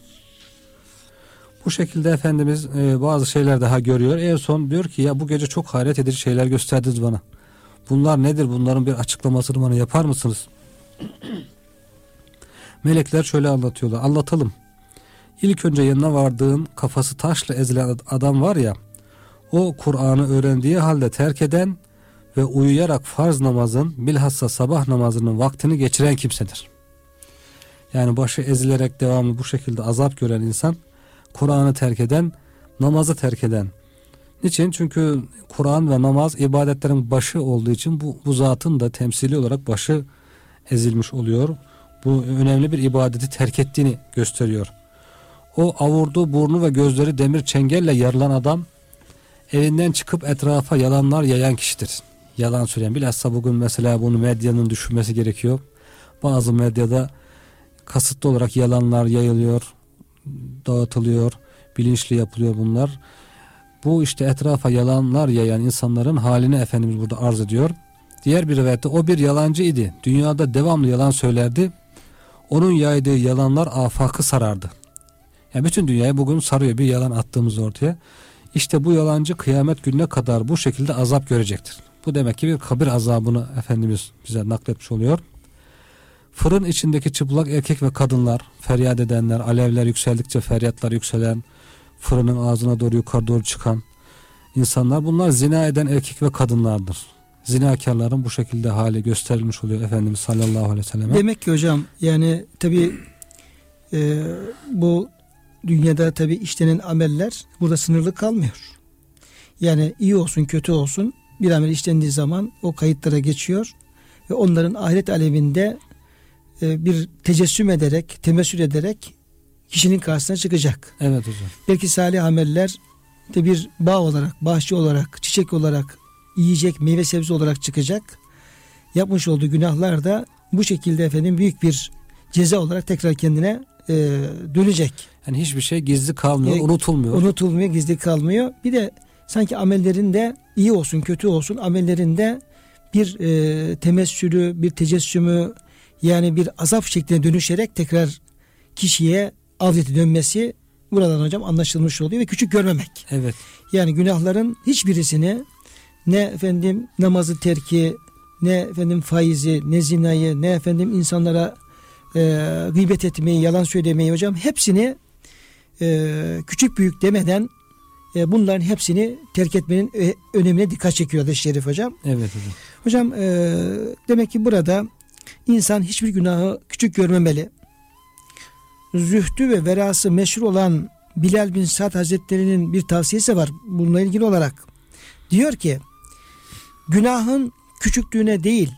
Bu şekilde Efendimiz e, bazı şeyler daha görüyor. En son diyor ki ya bu gece çok hayret edici şeyler gösterdiniz bana. Bunlar nedir? Bunların bir açıklamasını bana yapar mısınız? Melekler şöyle anlatıyorlar. Anlatalım. İlk önce yanına vardığın kafası taşla ezilen adam var ya o Kur'an'ı öğrendiği halde terk eden ve uyuyarak farz namazın bilhassa sabah namazının vaktini geçiren kimsedir. Yani başı ezilerek devamlı bu şekilde azap gören insan Kur'an'ı terk eden, namazı terk eden. Niçin? Çünkü Kur'an ve namaz ibadetlerin başı olduğu için bu, bu zatın da temsili olarak başı ezilmiş oluyor. Bu önemli bir ibadeti terk ettiğini gösteriyor. O avurdu burnu ve gözleri demir çengelle yarılan adam evinden çıkıp etrafa yalanlar yayan kişidir. Yalan söyleyen bilhassa bugün mesela bunu medyanın düşünmesi gerekiyor. Bazı medyada kasıtlı olarak yalanlar yayılıyor, dağıtılıyor, bilinçli yapılıyor bunlar. Bu işte etrafa yalanlar yayan insanların halini Efendimiz burada arz ediyor. Diğer bir rivayette o bir yalancı idi. Dünyada devamlı yalan söylerdi. Onun yaydığı yalanlar afakı sarardı. Yani bütün dünyayı bugün sarıyor bir yalan attığımız ortaya. İşte bu yalancı kıyamet gününe kadar bu şekilde azap görecektir. Bu demek ki bir kabir azabını Efendimiz bize nakletmiş oluyor. Fırın içindeki çıplak erkek ve kadınlar, feryat edenler, alevler yükseldikçe feryatlar yükselen, fırının ağzına doğru yukarı doğru çıkan insanlar bunlar zina eden erkek ve kadınlardır. Zinakarların bu şekilde hali gösterilmiş oluyor Efendimiz sallallahu aleyhi ve selleme. Demek ki hocam yani tabi e, bu dünyada tabi işlenen ameller burada sınırlı kalmıyor. Yani iyi olsun kötü olsun bir amel işlendiği zaman o kayıtlara geçiyor ve onların ahiret aleminde e, bir tecessüm ederek, temessül ederek kişinin karşısına çıkacak. Evet hocam. Belki salih ameller de bir bağ olarak, bahçe olarak, çiçek olarak, yiyecek, meyve sebze olarak çıkacak. Yapmış olduğu günahlar da bu şekilde efendim büyük bir ceza olarak tekrar kendine e, dönecek. Yani hiçbir şey gizli kalmıyor, E, unutulmuyor. Unutulmuyor, gizli kalmıyor. Bir de sanki amellerinde iyi olsun, kötü olsun amellerinde bir e, temessülü, bir tecessümü yani bir azap şekline dönüşerek tekrar kişiye avleti dönmesi buradan hocam anlaşılmış oluyor ve küçük görmemek. Evet. Yani günahların hiçbirisini ne efendim namazı terki, ne efendim faizi, ne zinayı, ne efendim insanlara e, gıybet etmeyi, yalan söylemeyi hocam hepsini e, küçük büyük demeden e, bunların hepsini terk etmenin e, önemine dikkat çekiyor hadis-i şerif hocam. Evet hocam. Hocam e, demek ki burada insan hiçbir günahı küçük görmemeli. Zühdü ve verası meşhur olan Bilal bin Sa'd Hazretleri'nin bir tavsiyesi var bununla ilgili olarak. Diyor ki günahın küçüklüğüne değil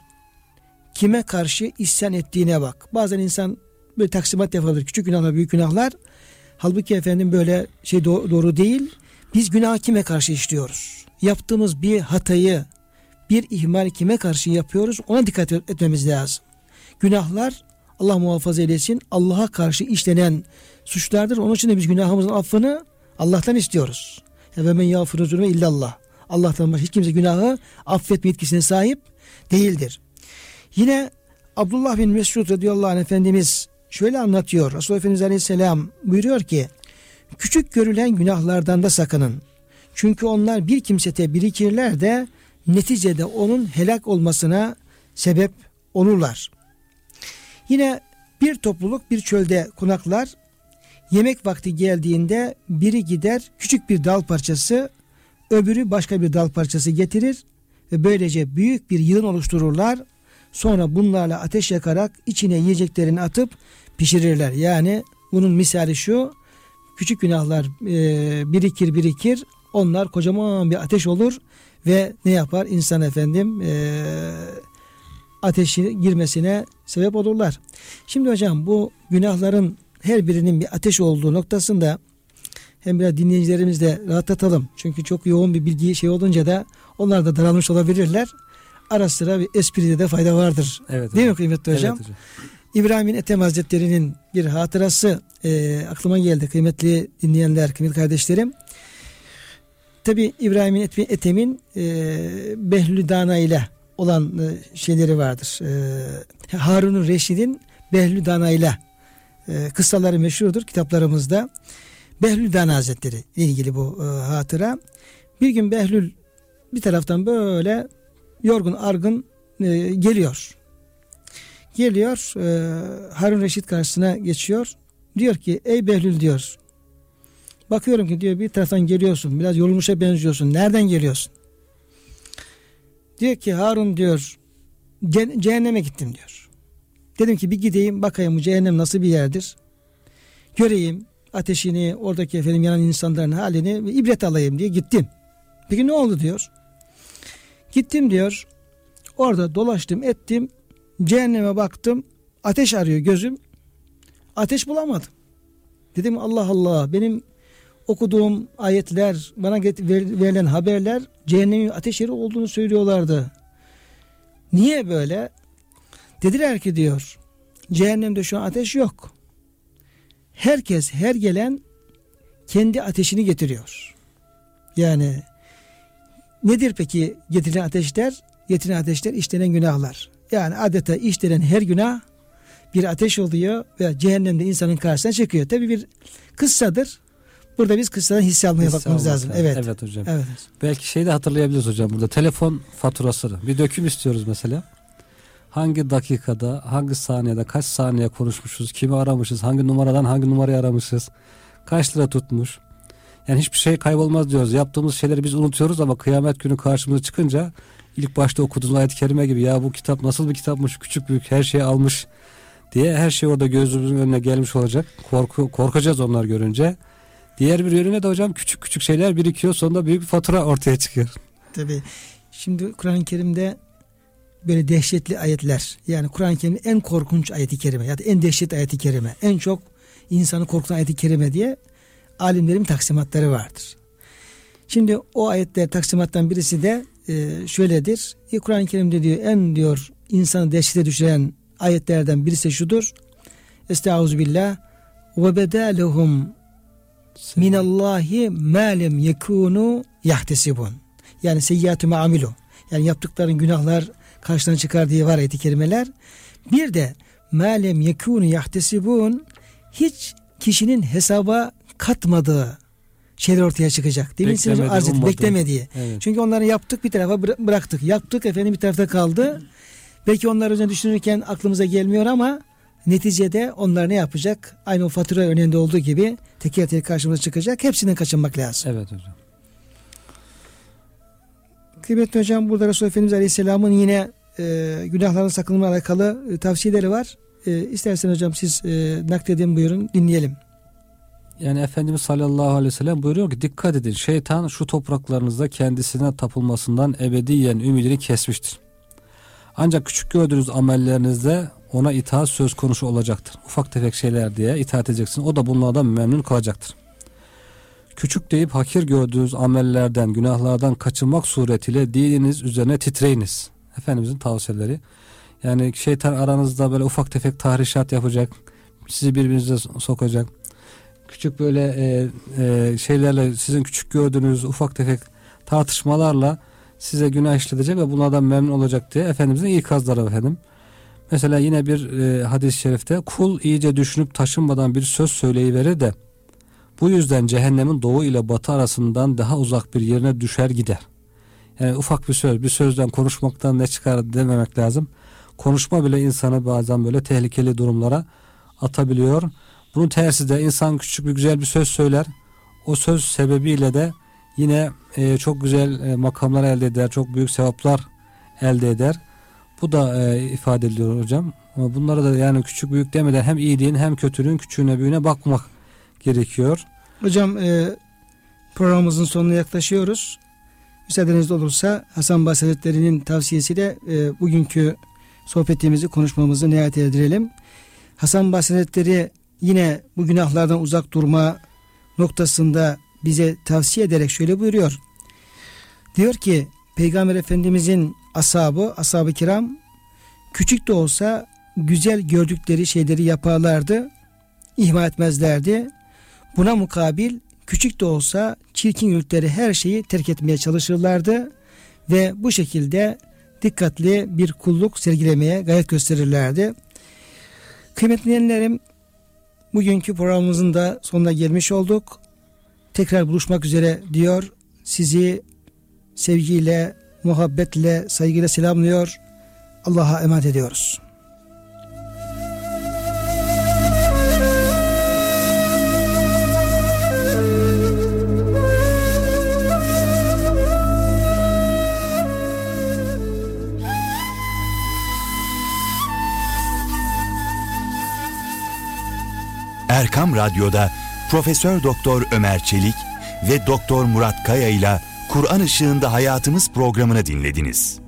kime karşı isyan ettiğine bak. Bazen insan böyle taksimat yapabilir. Küçük günahlar, büyük günahlar. Halbuki efendim böyle şey do- doğru değil. Biz günah kime karşı işliyoruz? Yaptığımız bir hatayı, bir ihmal kime karşı yapıyoruz? Ona dikkat etmemiz lazım. Günahlar Allah muhafaza eylesin Allah'a karşı işlenen suçlardır. Onun için de biz günahımızın affını Allah'tan istiyoruz. Ve men yağfiru zulme illallah. Allah'tan başka hiç kimse günahı affetme yetkisine sahip değildir. Yine Abdullah bin Mesud radıyallahu anh Efendimiz şöyle anlatıyor. Resulullah Efendimiz aleyhisselam buyuruyor ki küçük görülen günahlardan da sakının. Çünkü onlar bir kimsete birikirler de neticede onun helak olmasına sebep olurlar. Yine bir topluluk bir çölde konaklar. Yemek vakti geldiğinde biri gider küçük bir dal parçası, öbürü başka bir dal parçası getirir ve böylece büyük bir yığın oluştururlar. Sonra bunlarla ateş yakarak içine yiyeceklerini atıp pişirirler. Yani bunun misali şu, küçük günahlar birikir birikir, onlar kocaman bir ateş olur ve ne yapar? İnsan efendim e, ateşi girmesine sebep olurlar. Şimdi hocam bu günahların her birinin bir ateş olduğu noktasında hem biraz dinleyicilerimiz de rahatlatalım. Çünkü çok yoğun bir bilgi şey olunca da onlar da daralmış olabilirler. Ara sıra bir espride de fayda vardır. Evet Değil mi hocam. kıymetli hocam? Evet hocam. İbrahim'in Ethem Hazretleri'nin bir hatırası e, aklıma geldi kıymetli dinleyenler, kıymetli kardeşlerim. Tabi İbrahim'in Ethem- Ethem'in e, Behlül Dana ile olan e, şeyleri vardır. E, Harun'un Reşid'in Behlül Dana ile e, kıssaları meşhurdur kitaplarımızda. Behlül Dana Hazretleri ilgili bu e, hatıra. Bir gün Behlül bir taraftan böyle yorgun argın e, geliyor geliyor e, Harun Reşit karşısına geçiyor. Diyor ki ey Behlül diyor. Bakıyorum ki diyor bir taraftan geliyorsun. Biraz yorulmuşa benziyorsun. Nereden geliyorsun? Diyor ki Harun diyor "ce- cehenneme gittim diyor. Dedim ki bir gideyim bakayım bu cehennem nasıl bir yerdir. Göreyim ateşini oradaki efendim yanan insanların halini ibret alayım diye gittim. Peki ne oldu diyor. Gittim diyor. Orada dolaştım ettim. Cehenneme baktım. Ateş arıyor gözüm. Ateş bulamadım. Dedim Allah Allah benim okuduğum ayetler bana verilen haberler cehennemin ateş yeri olduğunu söylüyorlardı. Niye böyle? Dediler ki diyor cehennemde şu an ateş yok. Herkes her gelen kendi ateşini getiriyor. Yani nedir peki getirilen ateşler? Getirilen ateşler işlenen günahlar. Yani adeta işlenen her günah bir ateş oluyor ve cehennemde insanın karşısına çıkıyor. Tabi bir kıssadır. Burada biz kıssadan hisse almaya Hisse bakmamız lazım. lazım. Evet. Evet hocam. Evet. Belki şey de hatırlayabiliriz hocam burada. Telefon faturasını. Bir döküm istiyoruz mesela. Hangi dakikada, hangi saniyede, kaç saniye konuşmuşuz, kimi aramışız, hangi numaradan hangi numarayı aramışız, kaç lira tutmuş. Yani hiçbir şey kaybolmaz diyoruz. Yaptığımız şeyleri biz unutuyoruz ama kıyamet günü karşımıza çıkınca ilk başta okuduğumuz ayet-i kerime gibi ya bu kitap nasıl bir kitapmış, küçük büyük her şeyi almış diye her şey orada gözümüzün önüne gelmiş olacak. Korku, korkacağız onlar görünce. Diğer bir yönüne de hocam küçük küçük şeyler birikiyor sonunda büyük bir fatura ortaya çıkıyor. Tabii. Şimdi Kur'an-ı Kerim'de böyle dehşetli ayetler yani Kur'an-ı Kerim'in en korkunç ayeti kerime ya da en dehşet ayeti kerime en çok insanı korkutan ayeti kerime diye alimlerin taksimatları vardır. Şimdi o ayetler taksimattan birisi de e, şöyledir. E, Kur'an-ı Kerim'de diyor en diyor insanı dehşete düşüren ayetlerden birisi şudur. Estağfirullah ve bedalehum minallahi ma lem yekunu yahtesibun. Yani seyyiatü amilu. Yani yaptıkların günahlar karşılarına çıkar diye var ayet-i kerimeler. Bir de ma lem yekunu yahtesibun hiç kişinin hesaba katmadığı şeyler ortaya çıkacak. Demin size Beklemediği, arz ummadığı. Beklemediği. Evet. Çünkü onları yaptık bir tarafa bıra- bıraktık. Yaptık efendim bir tarafta kaldı. Belki onlar üzerine düşünürken aklımıza gelmiyor ama neticede onlar ne yapacak? Aynı o fatura örneğinde olduğu gibi teker teker karşımıza çıkacak. Hepsinden kaçınmak lazım. Evet hocam. Kıymetli hocam burada Resulullah Efendimiz Aleyhisselam'ın yine e, günahların sakınma alakalı e, tavsiyeleri var. E, istersen hocam siz e, nakledin buyurun dinleyelim. Yani Efendimiz sallallahu aleyhi ve sellem buyuruyor ki dikkat edin şeytan şu topraklarınızda kendisine tapılmasından ebediyen ümidini kesmiştir. Ancak küçük gördüğünüz amellerinizde ona itaat söz konusu olacaktır. Ufak tefek şeyler diye itaat edeceksin. O da bunlardan memnun kalacaktır. Küçük deyip hakir gördüğünüz amellerden, günahlardan kaçınmak suretiyle dininiz üzerine titreyiniz. Efendimizin tavsiyeleri. Yani şeytan aranızda böyle ufak tefek tahrişat yapacak. Sizi birbirinize sokacak küçük böyle e, e, şeylerle sizin küçük gördüğünüz ufak tefek tartışmalarla size günah işletecek ve bunlardan memnun olacak diye Efendimizin ikazları efendim. Mesela yine bir e, hadis-i şerifte kul iyice düşünüp taşınmadan bir söz söyleyiverir de bu yüzden cehennemin doğu ile batı arasından daha uzak bir yerine düşer gider. Yani ufak bir söz, bir sözden konuşmaktan ne çıkar dememek lazım. Konuşma bile insanı bazen böyle tehlikeli durumlara atabiliyor. Bunun tersi de insan küçük bir güzel bir söz söyler. O söz sebebiyle de yine e, çok güzel e, makamlar elde eder, çok büyük sevaplar elde eder. Bu da e, ifade ediliyor hocam. Ama bunlara da yani küçük büyük demeden hem iyiliğin hem kötülüğün küçüğüne büyüğüne bakmak gerekiyor. Hocam e, programımızın sonuna yaklaşıyoruz. Müsaadeniz olursa Hasan Basri Hazretleri'nin tavsiyesiyle e, bugünkü sohbetimizi, konuşmamızı nihayet erdirelim. Hasan Basri yine bu günahlardan uzak durma noktasında bize tavsiye ederek şöyle buyuruyor. Diyor ki Peygamber Efendimizin ashabı, ashab-ı kiram küçük de olsa güzel gördükleri şeyleri yaparlardı, ihmal etmezlerdi. Buna mukabil küçük de olsa çirkin gördükleri her şeyi terk etmeye çalışırlardı ve bu şekilde dikkatli bir kulluk sergilemeye gayret gösterirlerdi. Kıymetli dinleyenlerim bugünkü programımızın da sonuna gelmiş olduk. Tekrar buluşmak üzere diyor. Sizi sevgiyle, muhabbetle, saygıyla selamlıyor. Allah'a emanet ediyoruz. Erkam Radyo'da Profesör Doktor Ömer Çelik ve Doktor Murat Kaya ile Kur'an Işığında Hayatımız programını dinlediniz.